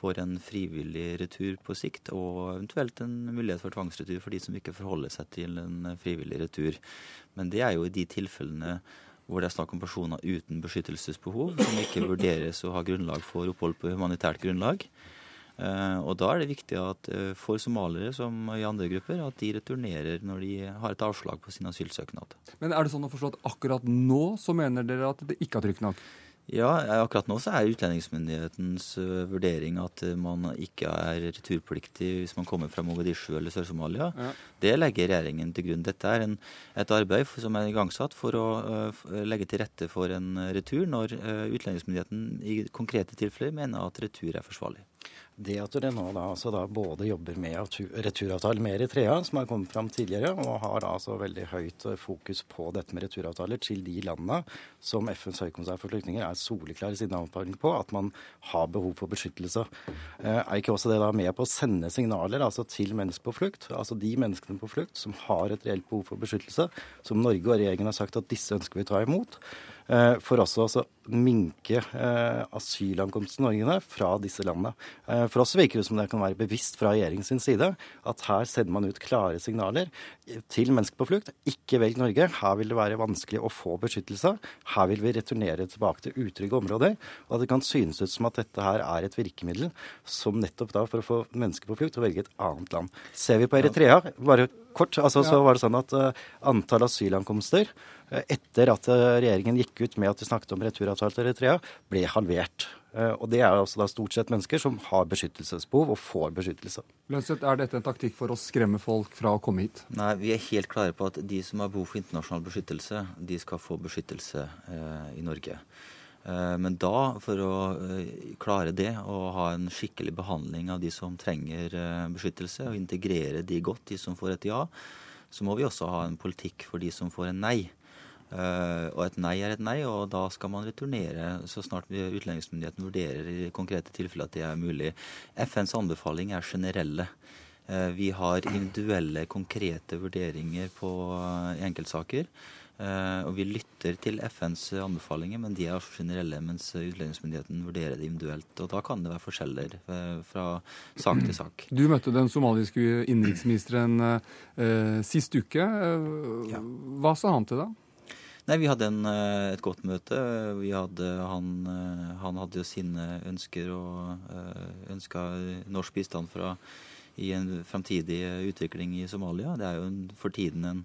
for en frivillig retur på sikt, og eventuelt en mulighet for tvangsretur for de som ikke forholder seg til en frivillig retur. Men det er jo i de tilfellene hvor det er snakk om personer uten beskyttelsesbehov, som ikke vurderes å ha grunnlag for opphold på humanitært grunnlag. Eh, og da er det viktig at eh, for somaliere som i andre grupper, at de returnerer når de har et avslag på sin asylsøknad. Men er det sånn å forstå at akkurat nå så mener dere at det ikke er trygt nok? Ja, akkurat nå så er utlendingsmyndighetens vurdering at man ikke er returpliktig hvis man kommer fra Mogadishu eller Sør-Somalia. Ja. Det legger regjeringen til grunn. Dette er en, et arbeid som er igangsatt for å uh, legge til rette for en retur når uh, utlendingsmyndigheten i konkrete tilfeller mener at retur er forsvarlig. Det at dere nå da, altså da både jobber med returavtale med Eritrea, som har kommet fram tidligere, og har altså veldig høyt fokus på dette med returavtaler til de landene som FNs høykommissær for flyktninger er soleklar i sin anbefaling på at man har behov for beskyttelse. Eh, er ikke også det da med på å sende signaler altså til mennesker på flukt, altså de menneskene på flukt som har et reelt behov for beskyttelse, som Norge og regjeringen har sagt at disse ønsker vi å ta imot? Eh, for også å minke eh, asylankomsten Norge fra disse landene. Eh, for oss virker det som det kan være bevisst fra regjeringens side at her sender man ut klare signaler til mennesker på flukt. Ikke velg Norge. Her vil det være vanskelig å få beskyttelse. Her vil vi returnere tilbake til utrygge områder. Og det kan synes ut som at dette her er et virkemiddel som nettopp da for å få mennesker på flukt til å velge et annet land. Ser vi på Eritrea, bare kort, altså, så var det sånn at uh, antall asylankomster etter at regjeringen gikk ut med at de snakket om returavtale til Eritrea, ble halvert. Eh, og Det er altså da stort sett mennesker som har beskyttelsesbehov og får beskyttelse. Lønseth, Er dette en taktikk for å skremme folk fra å komme hit? Nei, vi er helt klare på at de som har behov for internasjonal beskyttelse, de skal få beskyttelse eh, i Norge. Eh, men da, for å eh, klare det og ha en skikkelig behandling av de som trenger eh, beskyttelse, og integrere de godt, de som får et ja, så må vi også ha en politikk for de som får en nei. Og et nei er et nei, og da skal man returnere så snart utlendingsmyndigheten vurderer i konkrete tilfeller at det er mulig. FNs anbefaling er generelle. Vi har individuelle, konkrete vurderinger på enkeltsaker. Og vi lytter til FNs anbefalinger, men de er også generelle, mens utlendingsmyndigheten vurderer det individuelt. Og da kan det være forskjeller fra sak til sak. Du møtte den somaliske innenriksministeren sist uke. Hva sa han til deg? Nei, Vi hadde en, eh, et godt møte. Hadde, han, eh, han, hadde jo sine ønsker og eh, ønska norsk bistand fra, i en framtidig utvikling i Somalia. Det er jo for tiden en,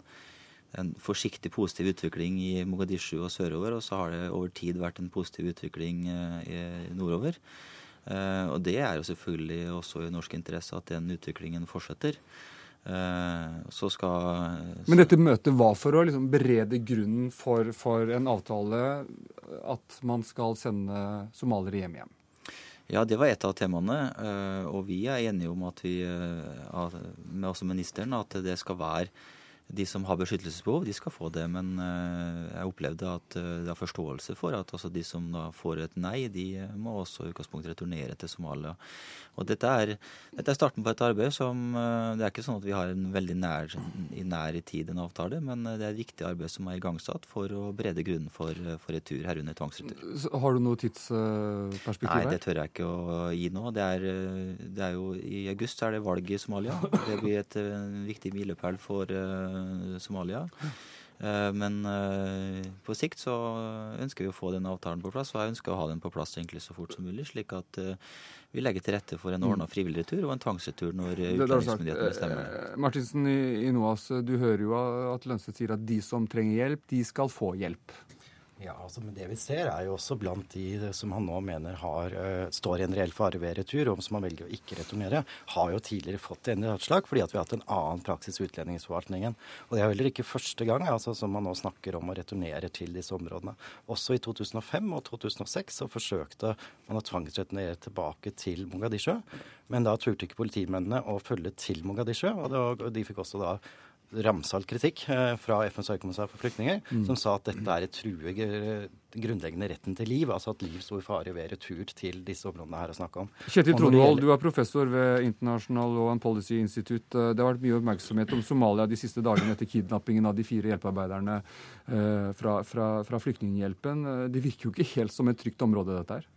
en, forsiktig positiv utvikling i Mogadishu og sørover. Og så har det over tid vært en positiv utvikling i nordover. Og det er jo selvfølgelig også i norsk interesse at den utviklingen fortsetter. Eh, så skal så Men dette møtet var for å liksom berede grunnen for, for, en avtale. at man skal sende somaliere hjem igjen? Ja, det var et av temaene. Og vi er enige om at vi, med også ministeren, at det skal være de som har beskyttelsesbehov, de skal få det. Men jeg opplevde at det er forståelse for at de som da får et nei, de må også i utgangspunktet returnere til Somalia. Og dette er, dette er, starten på et arbeid som Det er ikke sånn at vi har en veldig nær, i nær tid en avtale, men det er et viktig arbeid som er igangsatt for å brede grunnen for, for retur, herunder tvangsretur. Har du noe tidsperspektiv her? Nei, det tør jeg ikke å gi nå. Det er, det er jo, I august er det valg i Somalia. Det blir et viktig milepæl for Somalia. Uh, men uh, på sikt så ønsker vi å få den avtalen på plass, og jeg ønsker å ha den på plass egentlig så fort som mulig, slik at vi legger til rette for en ordna frivillig retur og en tvangsretur når utlendingsmyndighetene bestemmer det. Martinsen i, i NOAS, du hører jo at Lønseth sier at de som trenger hjelp, de skal få hjelp. Ja, altså, men Det vi ser, er jo også blant de som han nå mener har, uh, står i en reell fare ved retur, og som han velger å ikke returnere, har jo tidligere fått endelig avslag fordi at vi har hatt en annen praksis i utlendingsforvaltningen. Og Det er heller ikke første gang altså, som man nå snakker om å returnere til disse områdene. Også i 2005 og 2006 så forsøkte man å tvangsreturnere tilbake til Mogadishu, men da turte ikke politimennene å følge til Mogadishu, og, og de fikk også da ramsalt kritikk fra FNs høykommissær for flyktninger, mm. som sa at dette er et true grunnleggende retten til liv, altså at liv står i fare ved retur til disse områdene her å snakke om. Kjetil Tronvold, du er professor ved International Law and Policy Institute. Det har vært mye oppmerksomhet om Somalia de siste dagene etter kidnappingen av de fire hjelpearbeiderne fra, fra, fra Flyktninghjelpen. Det virker jo ikke helt som et trygt område, dette her?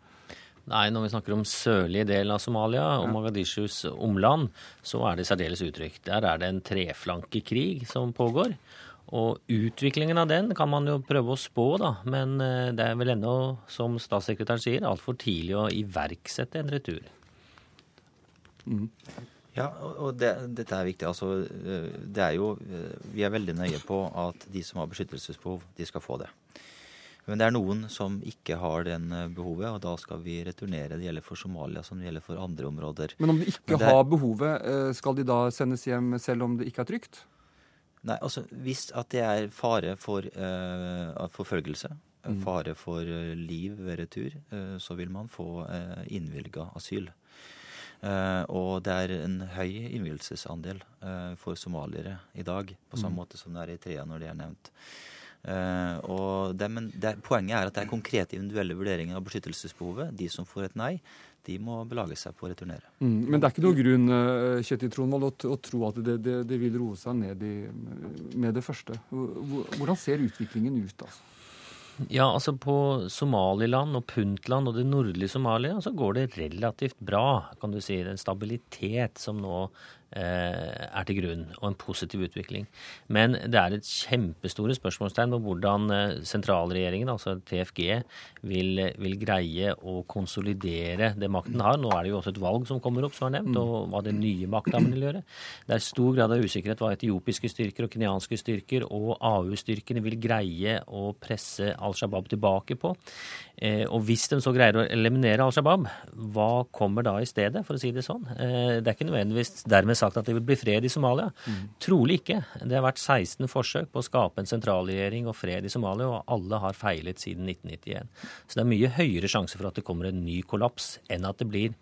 Nei, når vi snakker om sørlige del av Somalia og Magadishus omland, så er det særdeles utrygt. Der er det en treflankekrig som pågår. Og utviklingen av den kan man jo prøve å spå, da. Men det er vel ennå, som statssekretæren sier, altfor tidlig å iverksette en retur. Mm. Ja, og det, dette er viktig. Altså, det er jo Vi er veldig nøye på at de som har beskyttelsesbehov, de skal få det. Men det er noen som ikke har den behovet, og da skal vi returnere. Det gjelder for Somalia som det gjelder for andre områder. Men om de ikke er... har behovet, skal de da sendes hjem selv om det ikke er trygt? Nei, altså hvis at det er fare for uh, forfølgelse, mm. fare for liv ved retur, uh, så vil man få uh, innvilga asyl. Uh, og det er en høy innvilgelsesandel for somaliere i dag, på samme mm. måte som det er i Trea når de er nevnt. Uh, og det, men det, Poenget er at det er konkrete individuelle vurderinger av beskyttelsesbehovet. De som får et nei, de må belage seg på å returnere. Mm, men det er ikke noen grunn Kjetil Tronvold, å, å, tro at det, det, det, vil roe seg ned i, med det første. Hvordan ser utviklingen ut? altså? Ja, altså På Somaliland og Puntland og det nordlige Somalia så går det relativt bra. kan du si. Det er en stabilitet som nå eh, er til grunn, og en positiv utvikling. Men det er et kjempestore spørsmålstegn på hvordan eh, sentralregjeringen, altså TFG, vil, vil, greie å konsolidere det makten har. Nå er det jo også et valg som kommer opp, som er nevnt, og hva den nye makta vil gjøre. Det er stor grad av usikkerhet hva etiopiske styrker og kenyanske styrker og AU-styrkene vil greie å presse Al Shabaab tilbake på. Eh, og hvis de så greier å eliminere Al Shabaab, hva kommer da i stedet, for å si det sånn? Eh, det er ikke nødvendigvis dermed sagt at det vil bli fred i Somalia. Mm. Trolig ikke. Det har vært 16 forsøk på å skape en sentralregjering og fred i Somalia, og alle har feilet siden 1991. Så det er mye høyere sjanse for at det kommer en ny kollaps enn at det blir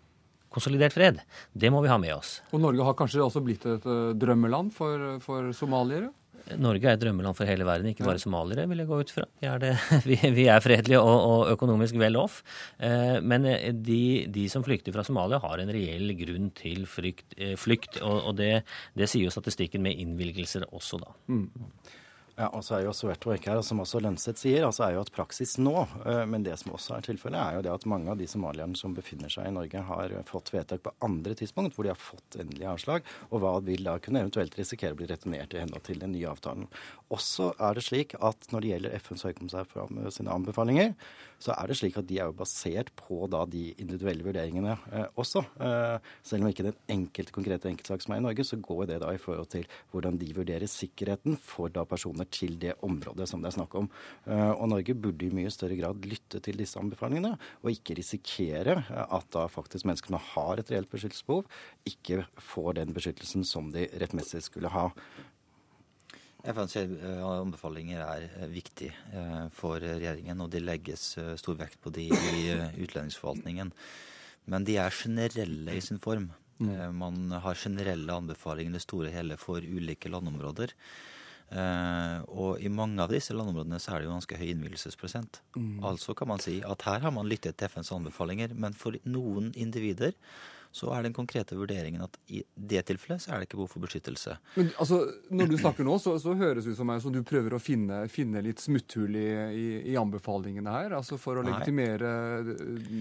konsolidert fred. Det må vi ha med oss. Og Norge har kanskje også blitt et drømmeland for, for somaliere? Norge er et drømmeland for hele verden, ikke bare somaliere, vil jeg gå ut fra. Vi er, det, [laughs] vi, vi er fredelige og, og, økonomisk vel off. Eh, men de, de, som flykter fra Somalia, har en reell grunn til frykt, eh, flykt. Og, og det, det, sier jo statistikken med innvilgelser også, da. Mm. Ja, og så er jo merke her, som også Lønseth sier, altså er jo at praksis nå, men det som også er tilfellet, er jo det at mange av de somalierne som befinner seg i Norge, har fått vedtak på andre tidspunkt hvor de har fått endelig avslag, og hva vil da kunne eventuelt risikere å bli returnert i henhold til den nye avtalen. Også er det slik at når det gjelder FNs høykommissær for sine anbefalinger, så er det slik at de er jo basert på da de individuelle vurderingene eh, også. Eh, selv om ikke den enkelte konkrete enkeltsak som er i Norge, så går det da i forhold til hvordan de vurderer sikkerheten for da personer til det området som det er snakk om. Eh, og Norge burde i mye større grad lytte til disse anbefalingene, og ikke risikere at da faktisk menneskene har et reelt beskyttelsesbehov, ikke får den beskyttelsen som de rettmessig skulle ha. FNs anbefalinger er viktig for regjeringen, og det legges stor vekt på de i utlendingsforvaltningen. Men de er generelle i sin form. Mm. Man har generelle anbefalinger i det store og hele for ulike landområder. Uh, og i mange av disse landområdene så er det jo ganske høy innvielsesprosent. Mm. Altså kan man si at her har man lyttet til FNs anbefalinger, men for noen individer så er den konkrete vurderingen at i det tilfellet så er det ikke behov for beskyttelse. Men altså, Når du snakker nå, så, så høres det ut som som du prøver å finne, finne litt smutthull i, i, i, anbefalingene her, altså for å legitimere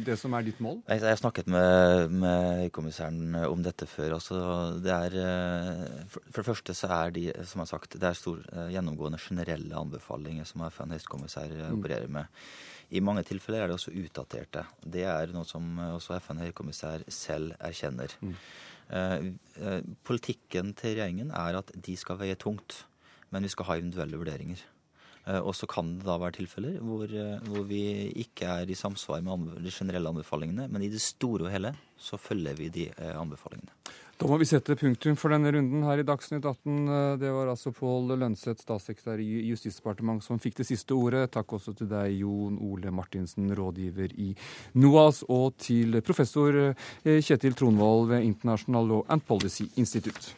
det som er ditt mål? Jeg, jeg har snakket med, med kommissæren om dette før. altså det er, eh, for, for, det første så er de, som jeg har sagt, det er stor, eh, gjennomgående generelle anbefalinger som FN høykommissær eh, mm. opererer med. I mange tilfeller er det også utdaterte. Det er noe som også FN høykommissær selv erkjenner. Mm. Eh, eh, politikken til regjeringen er at de skal veie tungt, men vi skal ha individuelle vurderinger. Eh, og så kan det da være tilfeller hvor, eh, hvor, vi ikke er i samsvar med de generelle anbefalingene, men i det store og hele så følger vi de eh, anbefalingene. Da må vi sette punktum for denne runden her i Dagsnytt 18. Det var altså Pål Lønseth, statssekretær i Justisdepartementet, som fikk det siste ordet. Takk også til deg, Jon Ole Martinsen, rådgiver i NOAS, og til professor eh, Kjetil Tronvold ved International Law and Policy Institute.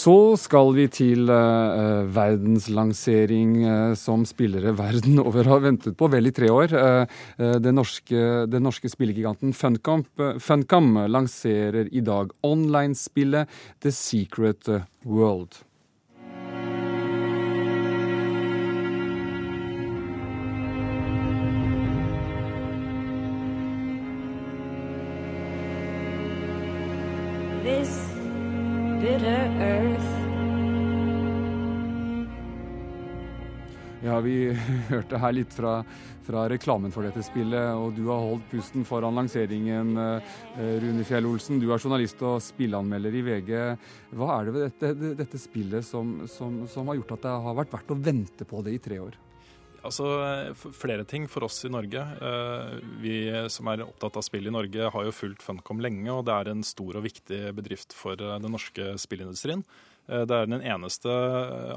Så skal vi til uh, verdenslansering uh, som spillere verden [laughs] over har ventet på vel i tre år. Uh, den, norske, norske spillegiganten Funcom, Funcom lanserer i dag online-spillet The Secret World. Ja, vi [laughs] hørte her litt fra, fra, reklamen for dette spillet, og du har holdt pusten foran lanseringen. Eh, Rune Fjell Olsen, du er journalist og spilleanmelder i VG. Hva er det ved dette, dette spillet som, som, som, har gjort at det har vært verdt å vente på det i tre år? Altså, Flere ting for oss i Norge. Eh, vi som er opptatt av spill i Norge, har jo fulgt Funcom lenge, og det er en stor og viktig bedrift for eh, den norske spillindustrien. Eh, det er den eneste,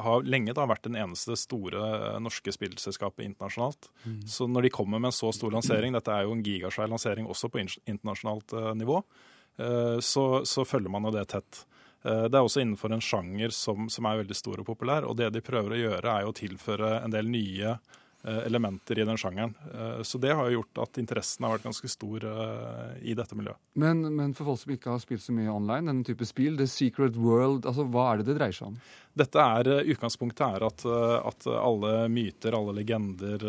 har lenge da vært den eneste store norske spillselskapet internasjonalt. Mm. Så når de kommer med en så stor lansering, dette er jo en gigasvær lansering også på internasjonalt eh, nivå, eh, så, så følger man jo det tett. Det er også innenfor en sjanger som, som, er veldig stor og populær. Og det de prøver å gjøre, er jo å tilføre en del nye Eh, elementer i den sjangeren. Eh, så det har jo gjort at interessen har vært ganske stor eh, i dette miljøet. Men, men, for folk som ikke har spilt så mye online, denne type spill, The Secret World, altså hva er det det dreier seg om? Dette er, Utgangspunktet er at, at alle myter, alle legender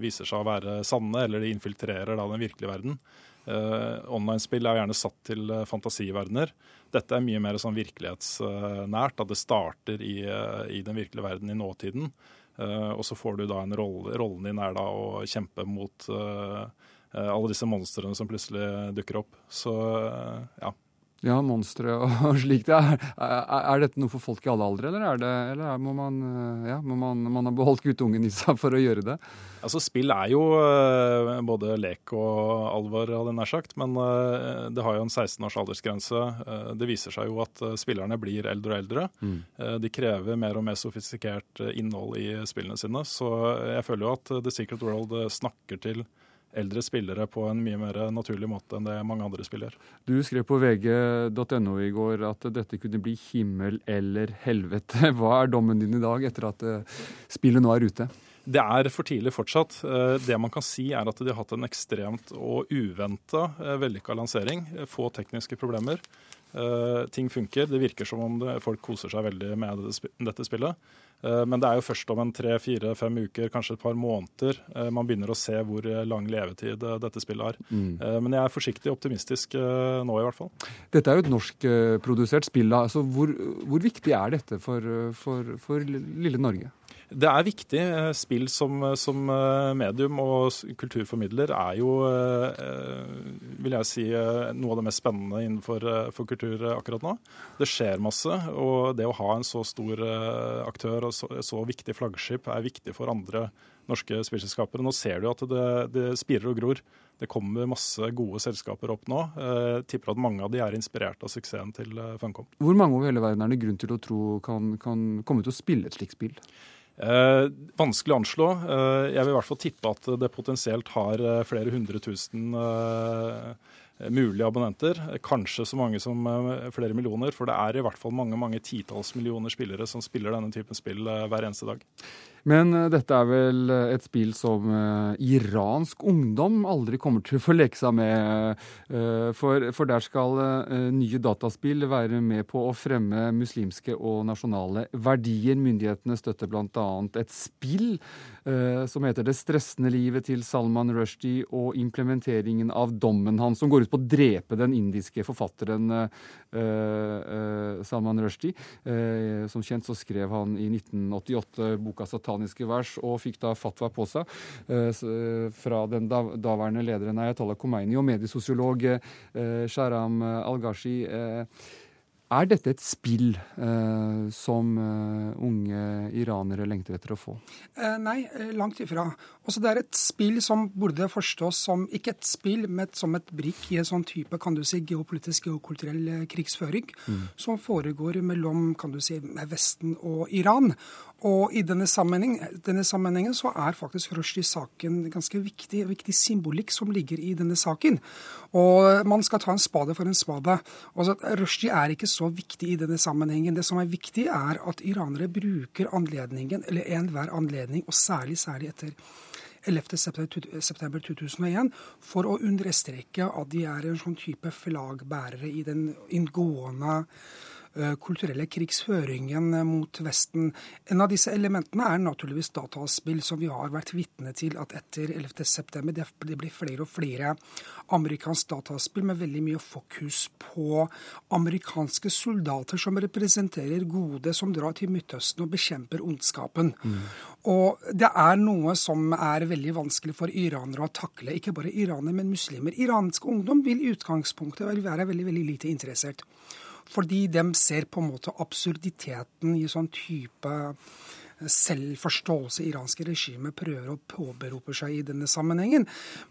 viser seg å være sanne, eller de infiltrerer da den virkelige verden. Online-spill er gjerne satt til fantasiverdener. Dette er mye mer sånn virkelighetsnært, at det starter i, i den virkelige verden i nåtiden. Eh, og så får du da en rolle, rollen din er da å kjempe mot eh, eh, alle disse monstrene som plutselig dukker opp. Så ja. Ja, monstre og [laughs] slikt. Er, er, er, dette noe for folk i alle aldre, eller, er det, eller må, man, ja, må man, man ha beholdt guttungen i seg for å gjøre det? Altså, Spill er jo både lek og alvor, hadde jeg nær sagt. Men det har jo en 16 års aldersgrense. Det viser seg jo at spillerne blir eldre og eldre. Mm. De krever mer og mer sofistikert innhold i spillene sine. Så jeg føler jo at The Secret World snakker til eldre spillere på en mye mer naturlig måte enn det mange andre spiller. Du skrev på vg.no i går at dette kunne bli himmel eller helvete. [laughs] Hva er dommen din i dag etter at eh, spillet nå er ute? Det er for tidlig fortsatt. Eh, det man kan si er at de har hatt en ekstremt og uventa eh, vellykka lansering. Få tekniske problemer. Ting funker. Det virker som om folk koser seg veldig med dette spillet. Uh, men det er jo først om en tre, fire, fem uker, kanskje et par måneder, uh, man begynner å se hvor lang levetid dette spillet har. Mm. Men jeg er forsiktig optimistisk nå, i hvert fall. Dette er jo et norskprodusert spill. Altså hvor, hvor, viktig er dette for, for, for lille Norge? Det er viktig. Eh, spill som, som eh, medium og kulturformidler er jo, vil jeg si, noe av det mest spennende innenfor for kultur akkurat nå. Det skjer masse, og det å ha en så stor aktør og så, så viktig flaggskip er viktig for andre norske spillselskaper. Nå ser du at det, det spirer og gror. Det kommer masse gode selskaper opp nå. Jeg tipper at mange av de er inspirert av suksessen til Funcom. Hvor mange over hele verden er det grunn til å tro kan, kan komme til å spille et slikt spill? Eh, vanskelig å anslå. Eh, jeg vil i hvert fall tippe at det potensielt har eh, flere hundre tusen mulige abonnenter. Kanskje så mange som flere millioner, for det er i hvert fall mange mange titalls millioner spillere som spiller denne typen spill hver eneste dag. Men uh, dette er vel et spill som uh, iransk ungdom aldri kommer til å få leke seg med. For, for, der skal nye dataspill være med på å fremme muslimske og nasjonale verdier. Myndighetene støtter bl.a. et spill som heter 'Det stressende livet til Salman Rushdie' og implementeringen av dommen hans, som går ut på å drepe den indiske forfatteren Salman Rushdie. som kjent så skrev han i 1988 boka 'Satan' koraniske vers og fikk da fatwa på seg eh, eh, fra den daværende lederen Ayatollah Khomeini og mediesosiolog eh, Sharam Al-Ghashi. Er dette et spill eh, som unge iranere lengter etter å få? Eh, nei, langt ifra. Også det er et spill som burde forstås som ikke et spill, men som et brikk i en sånn type kan du si, geopolitisk og kulturell krigsføring mm. som foregår mellom kan du si, Vesten og Iran. Og i denne, sammenhengen, denne sammenhengen så er faktisk Rushdie-saken ganske viktig, viktig symbolikk som ligger i denne saken. Og man skal ta en spade for en spade. Altså, Rushdie er ikke så viktig i denne sammenhengen. Det som er viktig, er at iranere bruker anledningen, eller enhver anledning, og særlig, særlig etter 11. september 2001 for å understreke at de er en sånn type flaggbærere i den inngående kulturelle krigsføringen mot Vesten. En av disse elementene er naturligvis dataspill, som vi har vært vitne til at etter 11.9. Det blir flere og flere amerikansk dataspill med veldig mye fokus på amerikanske soldater som representerer gode, som drar til Midtøsten og bekjemper ondskapen. Mm. Og det er noe som er veldig vanskelig for iranere å takle. Ikke bare iranere, men muslimer. Iransk ungdom vil i utgangspunktet være veldig, veldig lite interessert. Fordi de ser på en måte absurditeten i sånn type selvforståelse iranske regimet prøver å påberope seg i denne sammenhengen.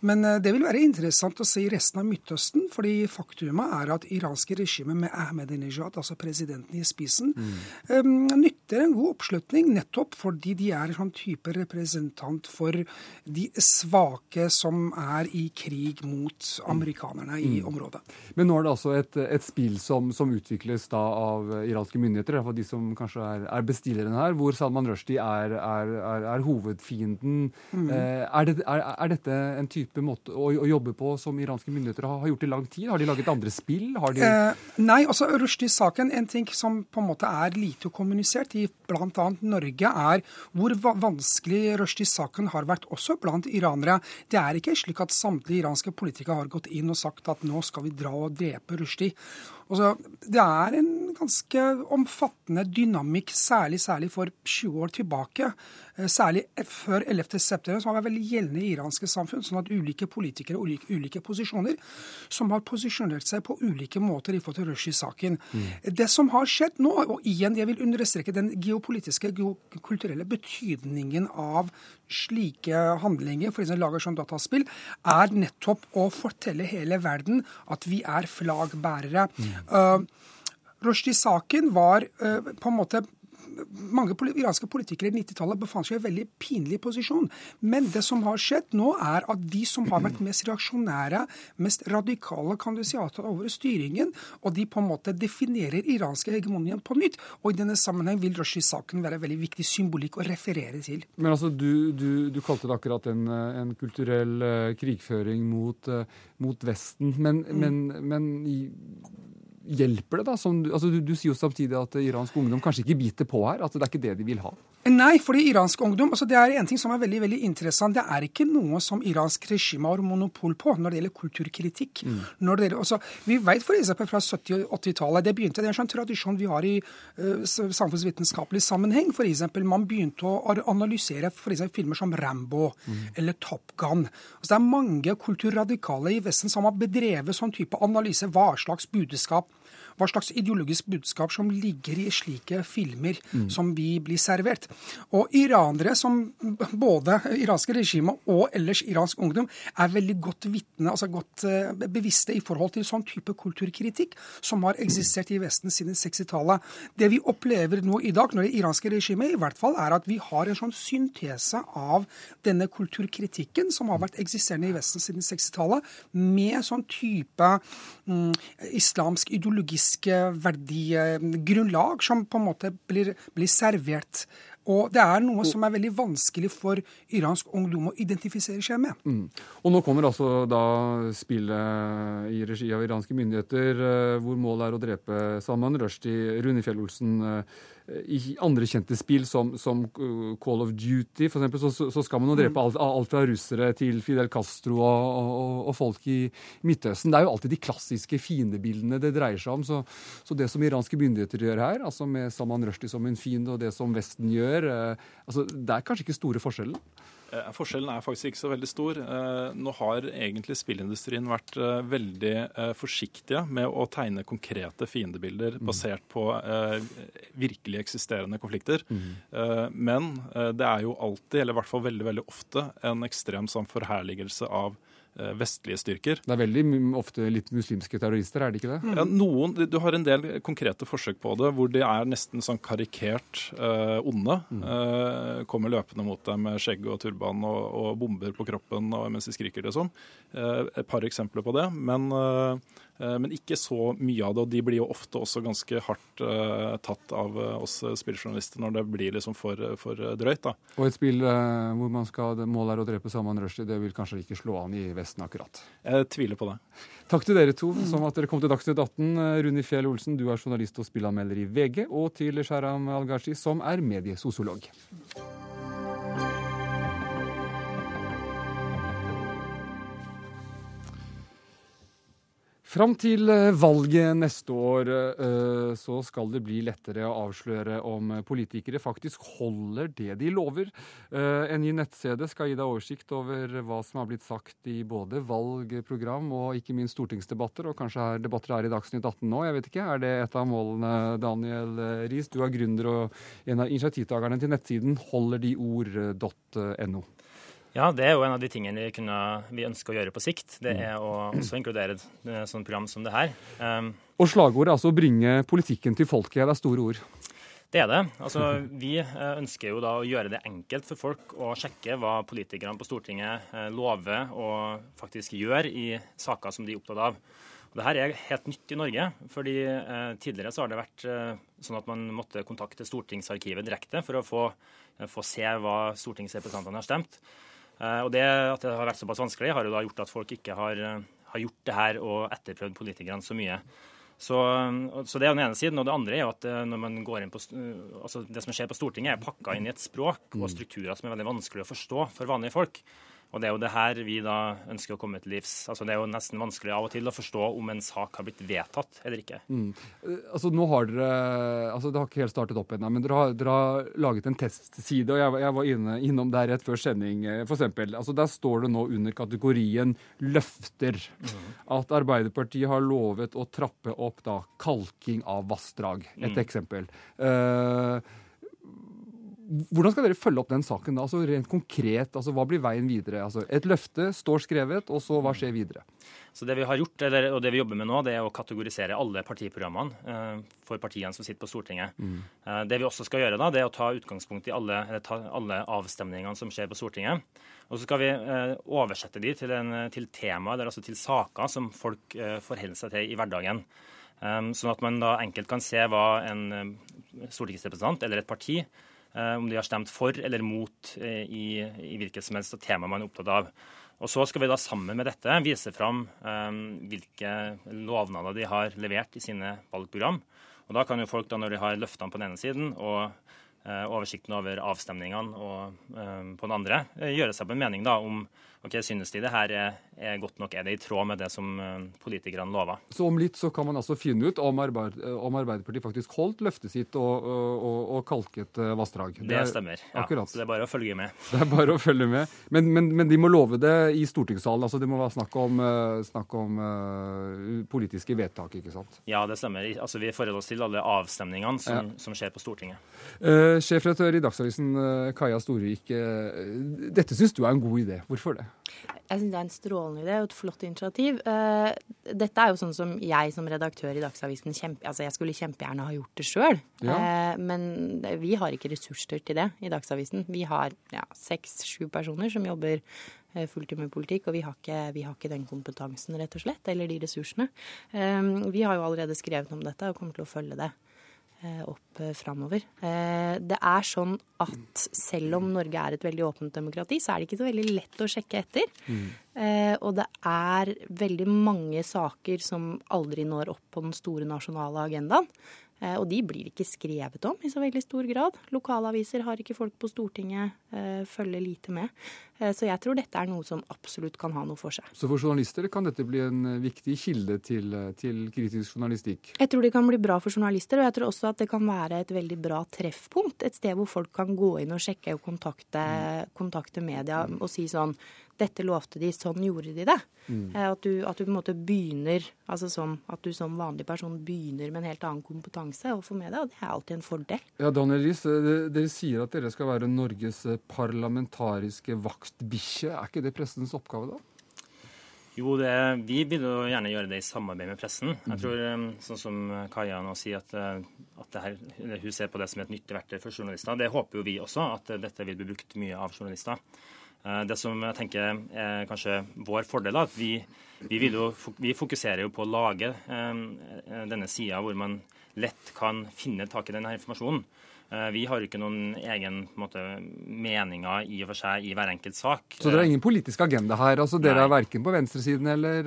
Men eh, det vil være interessant å se i resten av Midtøsten, fordi faktumet er at iranske regimet med Ahmedinejad, altså presidenten i spisen, mm. um, nytter en god oppslutning nettopp fordi de er en sånn type representant for de svake som er i krig mot amerikanerne i mm. området. Men nå er det altså et, et spill som, som, utvikles da av iranske myndigheter, iallfall de som kanskje er, er bestillerne her, hvor Salman Rushdie Rushdie er, er, er, er hovedfienden. Mm. Eh, det, er, dette en type måte å, å, jobbe på som iranske myndigheter har, har, gjort i lang tid? Har de laget andre spill? De... Eh, nei, altså Rushdie-saken, en ting som på en måte er lite kommunisert i bl.a. Norge, er hvor vanskelig Rushdie-saken har vært også blant iranere. Det er ikke slik at samtlige iranske politikere har gått inn og sagt at nå skal vi dra og drepe Rushdie. Altså, det er en ganske omfattende dynamikk, særlig, særlig for 20 år tilbake. Eh, særlig før 11.9., som har vært veldig gjeldende i iranske samfunn. Sånn at ulike politikere og ulike, ulike, posisjoner som har posisjonert seg på ulike måter i forhold til Rushi-saken. Mm. Det som har skjedd nå, og igjen jeg vil understreke den geopolitiske, kulturelle betydningen av slike handlinger, f.eks. lager som dataspill, er nettopp å fortelle hele verden at vi er flaggbærere. Mm. Uh, Rushdie-saken var uh, på en måte mange iranske politikere i 90-tallet befant seg i en veldig pinlig posisjon. Men det som har skjedd nå, er at de som har vært mest reaksjonære, mest radikale kan du si, over styringen, og de på en måte definerer iranske hegemonien på nytt. Og i denne sammenheng vil Roshi-saken være veldig viktig symbolikk å referere til. Men altså, du, du, du kalte det akkurat en, en kulturell uh, krigføring mot, uh, mot Vesten. Men, mm. men, men i hjelper det, da? Som, altså, du, du, sier jo samtidig at iransk ungdom kanskje ikke biter på her. at det er ikke det de vil ha. Nei, fordi iransk ungdom altså Det er en ting som er veldig veldig interessant. Det er ikke noe som iransk regime har monopol på når det gjelder kulturkritikk. Mm. Når det gjelder, altså, vi vet f.eks. fra 70- og 80-tallet Det begynte, det er en sånn tradisjon vi har i uh, samfunnsvitenskapelig sammenheng. For eksempel, man begynte å analysere for eksempel, filmer som Rambo mm. eller Top Gun. Altså, det er mange kulturradikale i Vesten som har bedrevet sånn type analyse. Hva slags budskap hva slags ideologisk budskap som ligger i slike filmer mm. som vi blir servert. Og iranere, som både iranske regimer og ellers iransk ungdom, er veldig godt vitne, altså godt uh, bevisste i forhold til sånn type kulturkritikk som har eksistert i Vesten siden 60-tallet. Det vi opplever nå i dag, når det iranske regimet, i hvert fall er at vi har en sånn syntese av denne kulturkritikken som har vært eksisterende i Vesten siden 60-tallet, med sånn type mm, islamsk ideologisk etiske verdigrunnlag som på en måte blir, blir servert. Og det er noe som er veldig vanskelig for iransk ungdom å identifisere seg med. Mm. Og nå kommer altså da spillet i regi av iranske myndigheter, eh, hvor målet er å drepe Salman Rushdie, Rune Fjell-Olsen. Eh, i andre kjente spill som, som uh, Call of Duty, eksempel, så, så skal man jo drepe alt, alt, fra russere til Fidel Castro og, og, og, folk i Midtøsten. Det er jo alltid de klassiske fiendebildene det dreier seg om. Så, så, det som iranske myndigheter gjør her, altså med Salman Rushdie som en fiende, og det som Vesten gjør, eh, altså, det er kanskje ikke store forskjeller? Eh, forskjellen er faktisk ikke så veldig stor. Eh, nå har egentlig spillindustrien vært eh, veldig forsiktige med å tegne konkrete fiendebilder mm. basert på virkelig eksisterende konflikter. Mm. Men det er jo alltid, eller i hvert fall veldig, veldig ofte, en ekstrem sånn forherligelse av vestlige styrker. Det er veldig ofte litt muslimske terrorister, er det ikke det? Ja, noen, Du har en del konkrete forsøk på det, hvor de er nesten sånn karikert eh, onde. Mm. Eh, kommer løpende mot deg med skjegg og turban og, og bomber på kroppen og, mens de skriker det sånn. Eh, et par eksempler på det. Men Eh, men ikke så mye av det. Og de blir jo ofte også ganske hardt uh, tatt av uh, oss spilljournalister når det blir liksom for, for drøyt. da. Og et spill hvor man skal, målet er å drepe Salman Rushdie, det vil kanskje ikke slå an i Vesten akkurat? Jeg tviler på det. Takk til dere to som at dere kom til Dagsnytt 18. Runi Fjell Olsen, du er journalist og spillanmelder i VG, og til Sharam Al-Ghashi, som er mediesosiolog. Fram til eh, valget neste år eh, så skal det bli lettere å avsløre om politikere faktisk holder det de lover. Eh, en ny nettside skal gi deg oversikt over hva som har blitt sagt i både valgprogram og ikke minst stortingsdebatter, og kanskje er debatter her i Dagsnytt 18 nå. Jeg vet ikke. Er det et av målene, Daniel Riis? Du er gründer og en av initiativtakerne til nettsiden holderdeord.no. Ja, det er jo en av de tingene vi, kunne, vi ønsker å gjøre på sikt. Det mm. er å også inkludere et sånt program som det her. Um, og slagordet er altså å bringe politikken til folket. Det er store ord. Det er det. Altså, [laughs] vi eh, ønsker jo da å gjøre det enkelt for folk å sjekke hva politikerne på Stortinget eh, lover og faktisk gjør i saker som de er opptatt av. Og Dette er helt nytt i Norge. fordi eh, Tidligere så har det vært eh, sånn at man måtte kontakte Stortingsarkivet direkte for å få, eh, få se hva stortingsrepresentantene har stemt. Eh, og det at det har vært såpass vanskelig, har jo da gjort at folk ikke har, eh, har gjort det her og etterprøvd politikerne så mye. Så, så, Det er den ene siden. og Det andre er jo at eh, når man går inn på, altså det som skjer på Stortinget, er pakka inn i et språk og mm. strukturer som er veldig vanskelig å forstå for vanlige folk. Og Det er jo det her vi da ønsker å komme til livs. Altså Det er jo nesten vanskelig av og til å forstå om en sak har blitt vedtatt eller ikke. Mm. Eh, altså nå har dere, altså Det har ikke helt startet opp ennå, men dere har, dere har, laget en testside. og Jeg, jeg var inne, innom der rett før sending, For f.eks. Altså der står det nå under kategorien løfter mm. at Arbeiderpartiet har lovet å trappe opp da kalking av vassdrag. Et mm. eksempel. Uh, hvordan skal dere følge opp den saken da? Altså Rent konkret, altså hva blir veien videre? Altså Et løfte står skrevet, og så hva skjer videre? Så Det vi har gjort, eller, og det vi jobber med nå, det er å kategorisere alle partiprogrammene eh, for partiene som sitter på Stortinget. Mm. Eh, det vi også skal gjøre, da, det er å ta utgangspunkt i alle, alle avstemningene som skjer på Stortinget. Og så skal vi eh, oversette de til, en, til tema, eller altså til saker som folk eh, forholder seg til i hverdagen. Um, sånn at man da enkelt kan se hva en eh, stortingsrepresentant eller et parti om de har stemt for eller mot eh, i, i hvilket som helst tema man er opptatt av. Og Så skal vi da sammen med dette vise fram eh, hvilke lovnader de har levert i sine valgprogram. Og Da kan jo folk, da når de har løftene på den ene siden og eh, oversikten over avstemningene og, eh, på den andre, eh, gjøre seg på en mening da om ok, synes de det her er, godt nok, er det i tråd med det som eh, politikerne lover. Så om litt så kan man altså finne ut om, Arbeid, om Arbeiderpartiet faktisk holdt løftet sitt og, og, og kalket eh, vassdrag. Det, stemmer. Ja. Akkurat. Så det er bare å følge med. [laughs] Det er bare å følge med. Men, men, men de må love det i stortingssalen. altså Det må være snakk om, eh, snakk om uh, politiske vedtak, ikke sant? Ja, det stemmer. Altså Vi forholder oss til alle avstemningene som, Ja. som skjer på Stortinget. Uh, Sjefredaktør i Dagsavisen, Kaja Storvik. Uh, dette syns du er en god idé. Hvorfor det? Jeg syns det er en strålende idé og et flott initiativ. Eh, Dette er jo sånn som jeg som redaktør i Dagsavisen kjempe, altså jeg skulle kjempegjerne ha gjort det sjøl. Ja. Men vi har ikke ressurser til det i Dagsavisen. Vi har ja, seks-sju personer som jobber eh, fulltid med politikk, og vi har, ikke, vi har ikke den kompetansen, rett og slett, eller de ressursene. Eh, Vi har jo allerede skrevet om dette og kommer til å følge det eh, opp eh, framover. Eh, Det er sånn at selv om Norge er et veldig åpent demokrati, så er det ikke så veldig lett å sjekke etter. Mm. og det er veldig mange saker som aldri når opp på den store nasjonale agendaen. Eh, og de blir ikke skrevet om i så veldig stor grad. Lokalaviser har ikke folk på Stortinget, eh, følger lite med. Eh, så jeg tror dette er noe som absolutt kan ha noe for seg. Så for journalister kan dette bli en viktig kilde til, til kritisk journalistikk. Jeg tror det kan bli bra for journalister, og jeg tror også at det kan være et veldig bra treffpunkt. Et sted hvor folk kan gå inn og sjekke og kontakte, kontakte media og si sånn dette lovte de, sånn gjorde de det. Mm. Eh, At, du, at du på en måte begynner, altså som, at du som vanlig person begynner med en helt annen kompetanse overfor media, og det er alltid en fordel. Ja, Daniel Riis, eh, dere sier at dere skal være Norges eh, parlamentariske vaktbikkje. Er ikke det pressens oppgave, da? Jo, det, vi vil jo gjerne gjøre det i samarbeid med pressen. Jeg tror, eh, sånn som Kaja nå sier, at, at det her, hun ser på det som et nyttig verktøy for journalister. Det håper jo vi også, at dette vil bli brukt mye av journalister. Eh, Det som jeg tenker er kanskje vår fordel, er at vi, vi, jo, vi fokuserer jo på å lage eh, denne sida hvor man lett kan finne tak i denne informasjonen. Eh, Vi har ikke noen egen måte, meninger i og for seg i hver enkelt sak. Så dere har ingen politisk agenda her? altså Dere Nei. er verken på venstresiden eller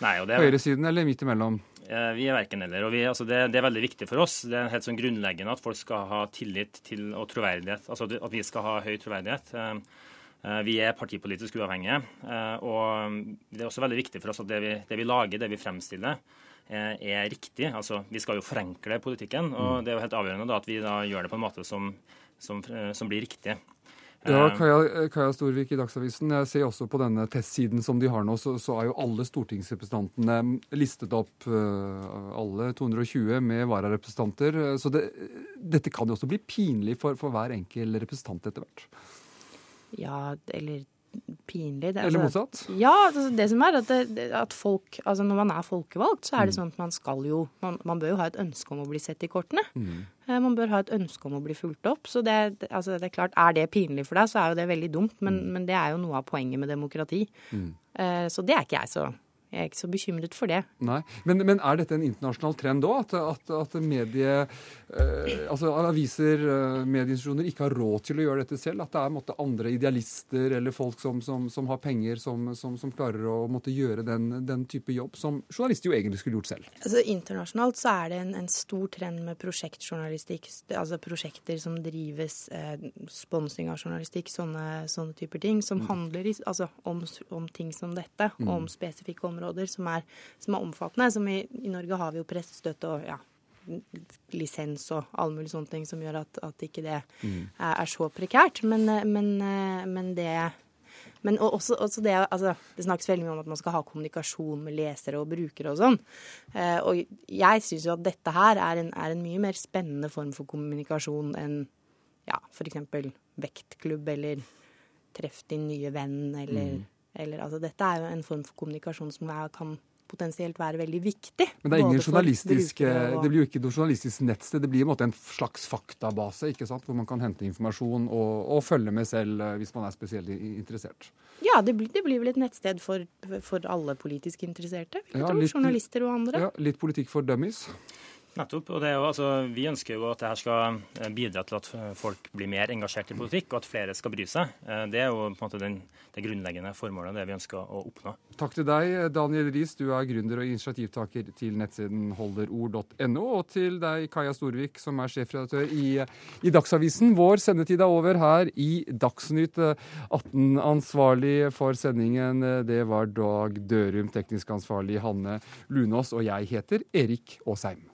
Nei, det- høyresiden eller midt imellom? Vi er verken eller. og vi, altså det, det er veldig viktig for oss. Det er helt sånn grunnleggende at folk skal ha tillit til og troverdighet. Altså at vi skal ha høy troverdighet. Eh, Vi er partipolitisk uavhengige. eh, Og det er også veldig viktig for oss at det vi, det vi lager, det vi fremstiller, eh, er riktig. Altså, Vi skal jo forenkle politikken, og det er jo helt avgjørende da at vi da gjør det på en måte som, som, som blir riktig. Ja, Kaja, Kaja Storvik i Dagsavisen. Jeg ser også på denne testsiden som de har nå, så, så er jo alle stortingsrepresentantene listet opp, alle 220 med vararepresentanter. Så det, dette kan jo også bli pinlig for, for hver enkel representant etter hvert. Ja, eller pinlig. Det, Eller altså- motsatt? Ja, altså, det som er at, det, at folk, altså når man er folkevalgt, så er Mm. det sånn at man skal jo man, man bør jo ha et ønske om å bli sett i kortene. Mm. Eh, Man bør ha et ønske om å bli fulgt opp. Så det, altså, det er klart, er det pinlig for deg, så er jo det veldig dumt. Men, men det er jo noe av poenget med demokrati. Mm. Eh, Så det er ikke jeg så Jeg er ikke så bekymret for det. Nei, Men, men er dette en internasjonal trend òg? At, at, at medie, eh, altså aviser, eh, medieinstitusjoner ikke har råd til å gjøre dette selv? At det er måtte, andre idealister eller folk som, som, som har penger, som, som, som klarer å måtte, gjøre den, den type jobb som journalister jo egentlig skulle gjort selv? Altså Internasjonalt så er det en, en stor trend med prosjektjournalistikk. Altså prosjekter som drives, eh, sponsing av journalistikk, sånne, sånne typer ting. Som Mm. handler altså, om, om ting som dette, Mm. om spesifikke områder som er, som er omfattende. Som i, I Norge har vi jo pressestøtte og ja, lisens og alle mulige sånne ting som gjør at, at ikke det Mm. er, er så prekært. Men, eh, men, eh, men det men også, også det, altså, det snakkes veldig mye om at man skal ha kommunikasjon med lesere og brukere og sånn. Eh, og jeg syns jo at dette her er en, er en mye mer spennende form for kommunikasjon enn ja, f.eks. vektklubb eller treff din nye venn eller, Mm. Eller altså, Dette er jo en form for kommunikasjon som er, kan potensielt være veldig viktig. Men det ingen journalistisk, og- det blir jo ikke noe journalistisk nettsted. Det blir en en slags faktabase ikke sant? hvor man kan hente informasjon og, og følge med selv eh, hvis man er spesielt interessert. Ja, det blir, det blir vel et nettsted for, for alle politisk interesserte. Vil jeg Ja, tro. Journalister og andre. Ja, litt politikk for dummies. Nettopp. og jo, altså, Vi ønsker jo at dette skal eh, bidra til at folk blir mer engasjert i politikk, og at flere skal bry seg. Eh, det er jo på en måte den, det grunnleggende formålet, det vi ønsker å oppnå. Takk til deg, Daniel Riis. Du er gründer og initiativtaker til nettsiden holderord.no. Og til deg, Kaja Storvik, som er sjefredaktør i, i Dagsavisen. Vår sendetid er over her i Dagsnytt 18. Ansvarlig for sendingen, det var Dag Dørum. Teknisk ansvarlig Hanne Lunås. Og jeg heter Erik Aasheim.